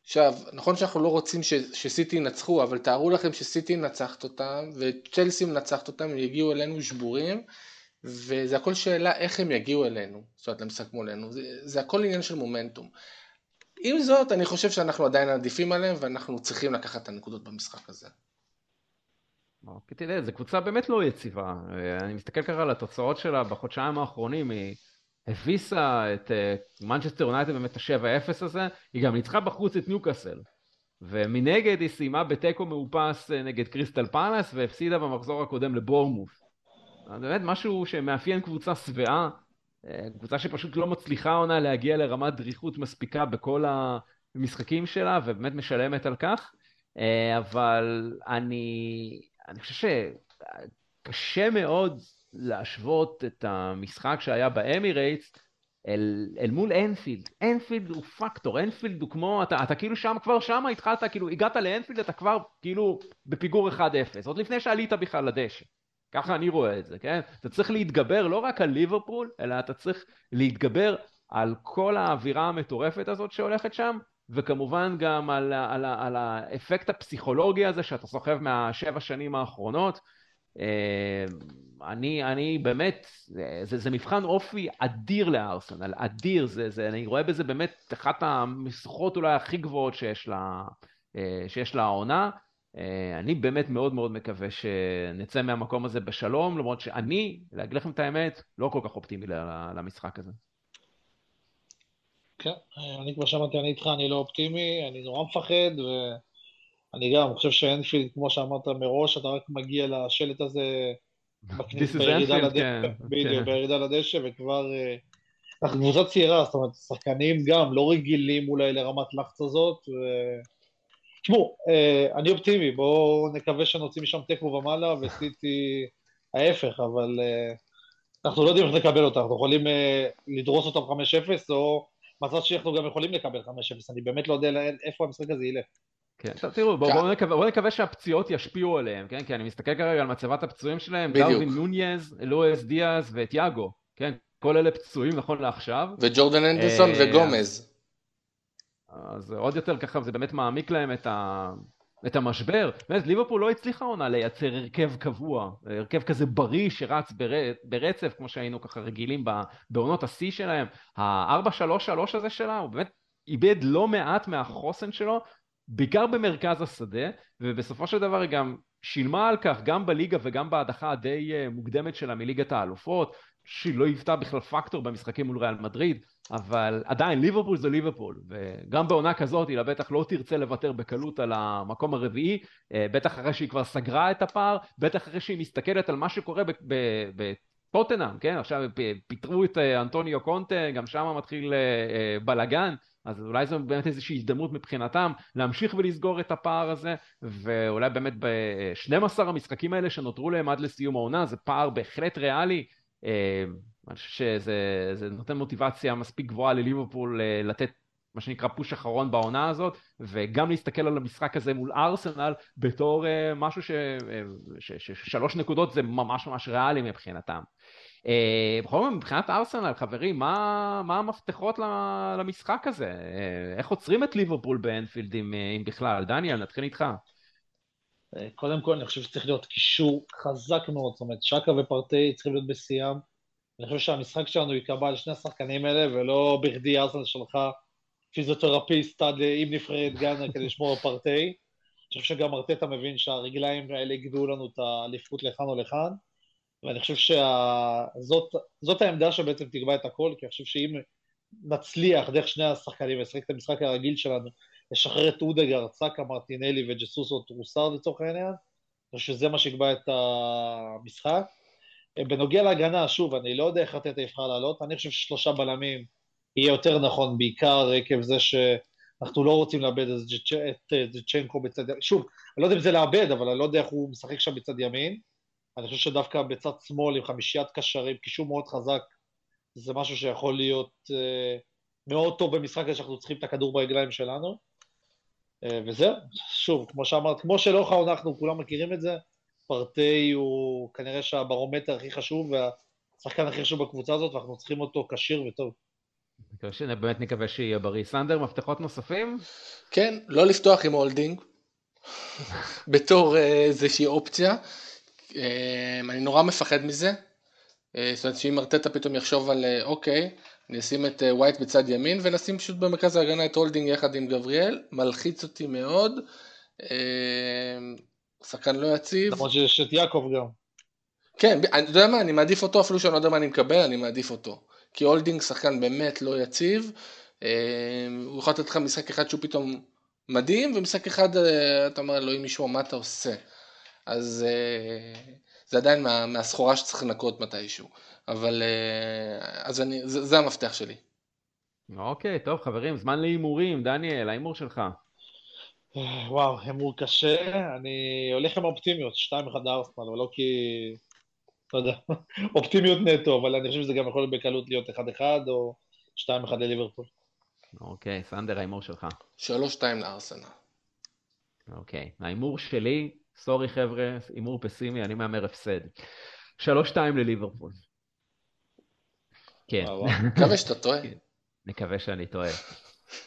[SPEAKER 3] עכשיו, נכון שאנחנו לא רוצים ש, שסיטי ינצחו, אבל תארו לכם שסיטי נצחת אותם, וצ'לסי מנצחת אותם, הם יגיעו אלינו שבורים, וזה הכל שאלה איך הם יגיעו אלינו, זאת אומרת למשחק מולנו, זה, זה הכל עניין של מומנטום. עם זאת, אני חושב שאנחנו עדיין עדיפים עליהם ואנחנו צריכים לקחת את הנקודות במשחק הזה.
[SPEAKER 1] אוקיי, תראה, זו קבוצה באמת לא יציבה. אני מסתכל ככה על התוצאות שלה בחודשיים האחרונים, היא הביסה את מנצ'סטר יונייטד באמת ה-7-0 הזה, היא גם ניצחה בחוץ את ניוקאסל. ומנגד היא סיימה בתיקו מאופס אה, נגד קריסטל פאלאס והפסידה במחזור הקודם לבורנמות'. באמת משהו שמאפיין קבוצה שבעה, אה, קבוצה שפשוט לא מצליחה העונה להגיע לרמת דריכות מספיקה בכל המשחקים שלה, ובאמת משלמת על כך. אה, אבל אני, אני חושב שקשה מאוד להשוות את המשחק שהיה באמירייטס אל, אל מול אנפילד. אנפילד הוא פקטור, אנפילד הוא כמו, אתה, אתה כאילו שם, כבר שם התחלת, כאילו הגעת לאנפילד, אתה כבר כאילו בפיגור 1-0, עוד לפני שעלית בכלל לדשא. ככה אני רואה את זה, כן? אתה צריך להתגבר לא רק על ליברפול, אלא אתה צריך להתגבר על כל האווירה המטורפת הזאת שהולכת שם, וכמובן גם על, על, על, על האפקט הפסיכולוגי הזה שאתה סוחב מהשבע שנים האחרונות. אה, אני, אני באמת, זה, זה מבחן אופי אדיר לארסנל, אדיר, זה, זה, אני רואה בזה באמת אחת המשוכות אולי הכי גבוהות שיש לה, אה, שיש לה העונה. אה, אני באמת מאוד מאוד מקווה שנצא מהמקום הזה בשלום, למרות שאני, להגיד לכם את האמת, לא כל כך אופטימי למשחק הזה.
[SPEAKER 2] כן, אני כבר שמעתי, אני איתך, אני לא אופטימי, אני נורא מפחד, ואני גם חושב שאנפילד, כמו שאמרת מראש, אתה רק מגיע לשלט הזה
[SPEAKER 1] בירידה לדשא, כן,
[SPEAKER 2] בדיוק, כן. בירידה לדשא, וכבר... אה, אנחנו קבוצה צעירה, זאת אומרת, שחקנים גם לא רגילים אולי לרמת לחץ הזאת, ו... תשמעו, אה, אני אופטימי, בואו נקווה שנוציא משם תיקו ומעלה וסיטי ההפך, אבל אה, אנחנו לא יודעים איך נקבל אותם, אנחנו יכולים אה, לדרוס אותם 5-0, או מצב שאנחנו גם יכולים לקבל 5-0, אני באמת לא יודע איפה המשחק הזה ילך.
[SPEAKER 1] כן, טוב, תראו, בואו בוא נקווה, בוא נקווה שהפציעות ישפיעו עליהם, כן? כי אני מסתכל כרגע על מצבת הפצועים שלהם, דרווין נוניז, לואס דיאז וטיאגו, כן? כל אלה פצועים נכון לעכשיו.
[SPEAKER 3] וג'ורדן אנדרסון וגומז.
[SPEAKER 1] אז עוד יותר ככה זה באמת מעמיק להם את, ה... את המשבר. באמת, ליברפול לא הצליחה עונה לייצר הרכב קבוע, הרכב כזה בריא שרץ בר... ברצף, כמו שהיינו ככה רגילים בעונות השיא שלהם. ה-4-3-3 הזה שלה, הוא באמת איבד לא מעט מהחוסן שלו, בעיקר במרכז השדה, ובסופו של דבר היא גם שילמה על כך גם בליגה וגם בהדחה הדי אה, מוקדמת שלה מליגת האלופות, שהיא לא היוותה בכלל פקטור במשחקים מול ריאל מדריד, אבל עדיין ליברפול זה ליברפול, וגם בעונה כזאת היא בטח לא תרצה לוותר בקלות על המקום הרביעי, אה, בטח אחרי שהיא כבר סגרה את הפער, בטח אחרי שהיא מסתכלת על מה שקורה בטוטנאם, כן? עכשיו פיטרו את אה, אנטוניו קונטה, גם שם מתחיל אה, בלאגן. אז אולי זו באמת איזושהי הזדמנות מבחינתם להמשיך ולסגור את הפער הזה, ואולי באמת ב-12 המשחקים האלה שנותרו להם עד לסיום העונה, זה פער בהחלט ריאלי. אה, אני חושב שזה נותן מוטיבציה מספיק גבוהה לליברפול אה, לתת מה שנקרא פוש אחרון בעונה הזאת, וגם להסתכל על המשחק הזה מול ארסנל בתור uh, משהו. ששלוש נקודות זה ממש ממש ריאלי מבחינתם. Uh, בכל זאת, מבחינת ארסנל, חברים, מה, מה המפתחות למשחק הזה? Uh, איך עוצרים את ליברפול באנפילד אם, אם בכלל? דניאל, נתחיל איתך.
[SPEAKER 2] קודם כל, אני חושב שצריך להיות קישור חזק מאוד, זאת אומרת, שקה ופרטי צריכים להיות בשיאם. אני חושב שהמשחק שלנו ייקבע על שני השחקנים האלה, ולא בכדי ארסנל שלחה פיזיותרפיסט עד עם נבחרת גאנה כדי לשמור על פרטי. אני חושב שגם ארטטה מבין שהרגליים האלה יגדו לנו את האליפות לכאן או לכאן, ואני חושב שזאת העמדה שבעצם תקבע את הכל, כי אני חושב שאם נצליח דרך שני השחקנים לשחק את המשחק הרגיל שלנו, לשחרר את אודגר, צקה, מרטינלי וג'סוסו טרוסר לצורך העניין, שזה מה שיקבע את המשחק. בנוגע להגנה, שוב, אני לא יודע איך ארטטה יבחר לעלות, אני חושב ששלושה בלמים יהיה יותר נכון, בעיקר עקב זה שאנחנו לא רוצים לאבד את זצ'נקו בצד ימין. שוב, אני לא יודע אם זה לאבד, אבל אני לא יודע איך הוא משחק שם בצד ימין. אני חושב שדווקא בצד שמאל, עם חמישיית קשרים, קישור מאוד חזק, זה משהו שיכול להיות uh, מאוד טוב במשחק הזה שאנחנו צריכים את הכדור ברגליים שלנו. אה, וזהו, שוב, כמו שאמרת, כמו שלאורך העונה אנחנו כולם מכירים את זה, פארטיי הוא כנראה שהברומטר הכי חשוב והשחקן הכי חשוב בקבוצה הזאת, ואנחנו צריכים אותו כשיר וטוב.
[SPEAKER 1] באמת נקווה שיהיה בריא. סנדר, מפתחות נוספים?
[SPEAKER 3] כן, לא לפתוח עם הולדינג, בתור אה, איזושהי אופציה. אה, אני נורא מפחד מזה. אה, זאת אומרת שאם ארטטה פתאום יחשוב על אוקיי, אני אשים את ווייט בצד ימין ונשים פשוט במרכז ההגנה את הולדינג יחד עם גבריאל, מלחיץ אותי מאוד. שחקן לא יציב.
[SPEAKER 2] למרות שיש את יעקב גם.
[SPEAKER 3] כן, אתה יודע מה, אני מעדיף אותו אפילו שאני לא יודע מה אני מקבל, אני מעדיף אותו. כי הולדינג שחקן באמת לא יציב, אה, הוא יכול לתת לך משחק אחד שהוא פתאום מדהים, ומשחק אחד אה, אתה אומר אלוהים ישמור מה אתה עושה. אז אה, זה עדיין מה, מהסחורה שצריך לנקות מתישהו. אבל אז אני, זה, זה המפתח שלי.
[SPEAKER 1] אוקיי, טוב חברים, זמן להימורים. דניאל, ההימור שלך.
[SPEAKER 2] וואו, הימור קשה. אני הולך עם אופטימיות, 2-1 לארסנל, אבל לא כי... לא יודע, אופטימיות נטו, אבל אני חושב שזה גם יכול בקלות להיות 1-1 או 2-1 לליברפול.
[SPEAKER 1] אוקיי, סנדר, ההימור שלך.
[SPEAKER 3] 3-2 לארסנל.
[SPEAKER 1] אוקיי, ההימור שלי, סורי חבר'ה, הימור פסימי, אני מהמר הפסד. 3-2 לליברפול. כן.
[SPEAKER 3] מקווה שאתה טועה. כן,
[SPEAKER 1] מקווה שאני טועה.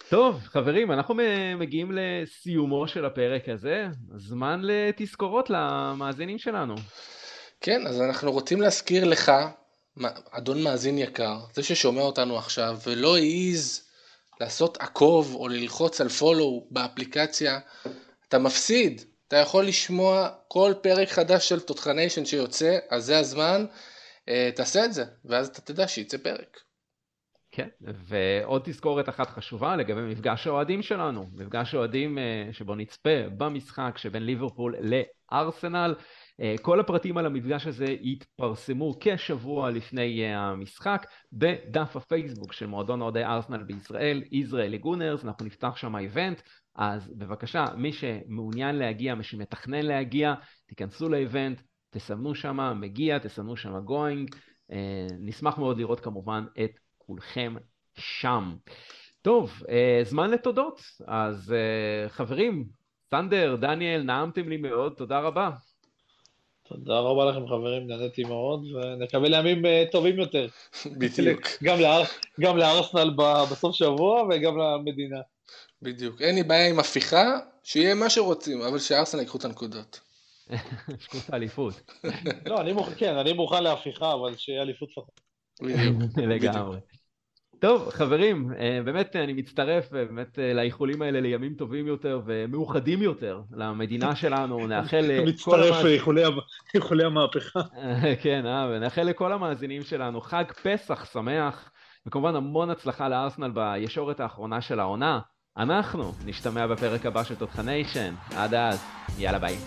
[SPEAKER 1] טוב, חברים, אנחנו מגיעים לסיומו של הפרק הזה. זמן לתזכורות למאזינים שלנו.
[SPEAKER 3] כן, אז אנחנו רוצים להזכיר לך, אדון מאזין יקר, זה ששומע אותנו עכשיו ולא העז לעשות עקוב או ללחוץ על פולו באפליקציה, אתה מפסיד. אתה יכול לשמוע כל פרק חדש של תותחניישן שיוצא, אז זה הזמן, אה, תעשה את זה, ואז אתה תדע שיצא פרק.
[SPEAKER 1] כן, ועוד תזכורת אחת חשובה לגבי מפגש האוהדים שלנו, מפגש האוהדים אה, שבו נצפה במשחק שבין ליברפול לארסנל. אה, כל הפרטים על המפגש הזה יתפרסמו כשבוע לפני המשחק בדף הפייסבוק של מועדון אוהדי ארסנל בישראל, ישראלי גונרס, אנחנו נפתח שם איבנט, אז בבקשה, מי שמעוניין להגיע, מי שמתכנן להגיע, תיכנסו לאיבנט, תסמנו שם מגיע, תסמנו שם גוינג, נשמח מאוד לראות כמובן את כולכם שם. טוב, זמן לתודות, אז חברים, סנדר, דניאל, נעמתם לי מאוד, תודה רבה.
[SPEAKER 2] תודה רבה לכם חברים, נהניתי מאוד, ונקבל ימים אה, טובים יותר.
[SPEAKER 3] בדיוק.
[SPEAKER 2] גם, לאר, גם לארסנל בסוף שבוע וגם למדינה.
[SPEAKER 3] בדיוק. אין לי בעיה עם הפיכה, שיהיה מה שרוצים, אבל שארסנל ייקחו את הנקודות.
[SPEAKER 1] ייקחו את האליפות.
[SPEAKER 2] לא, אני מוכן, כן, אני מוכן להפיכה, אבל שיהיה אליפות לפחות.
[SPEAKER 3] בדיוק.
[SPEAKER 1] לגמרי. טוב, חברים, באמת אני מצטרף באמת לאיחולים האלה לימים טובים יותר ומאוחדים יותר למדינה שלנו, נאחל לכל...
[SPEAKER 2] מצטרף לאיחולי המהפכה.
[SPEAKER 1] כן, ונאחל לכל המאזינים שלנו חג פסח שמח, וכמובן המון הצלחה לארסנל בישורת האחרונה של העונה. אנחנו נשתמע בפרק הבא של תותחניישן. עד אז, יאללה ביי.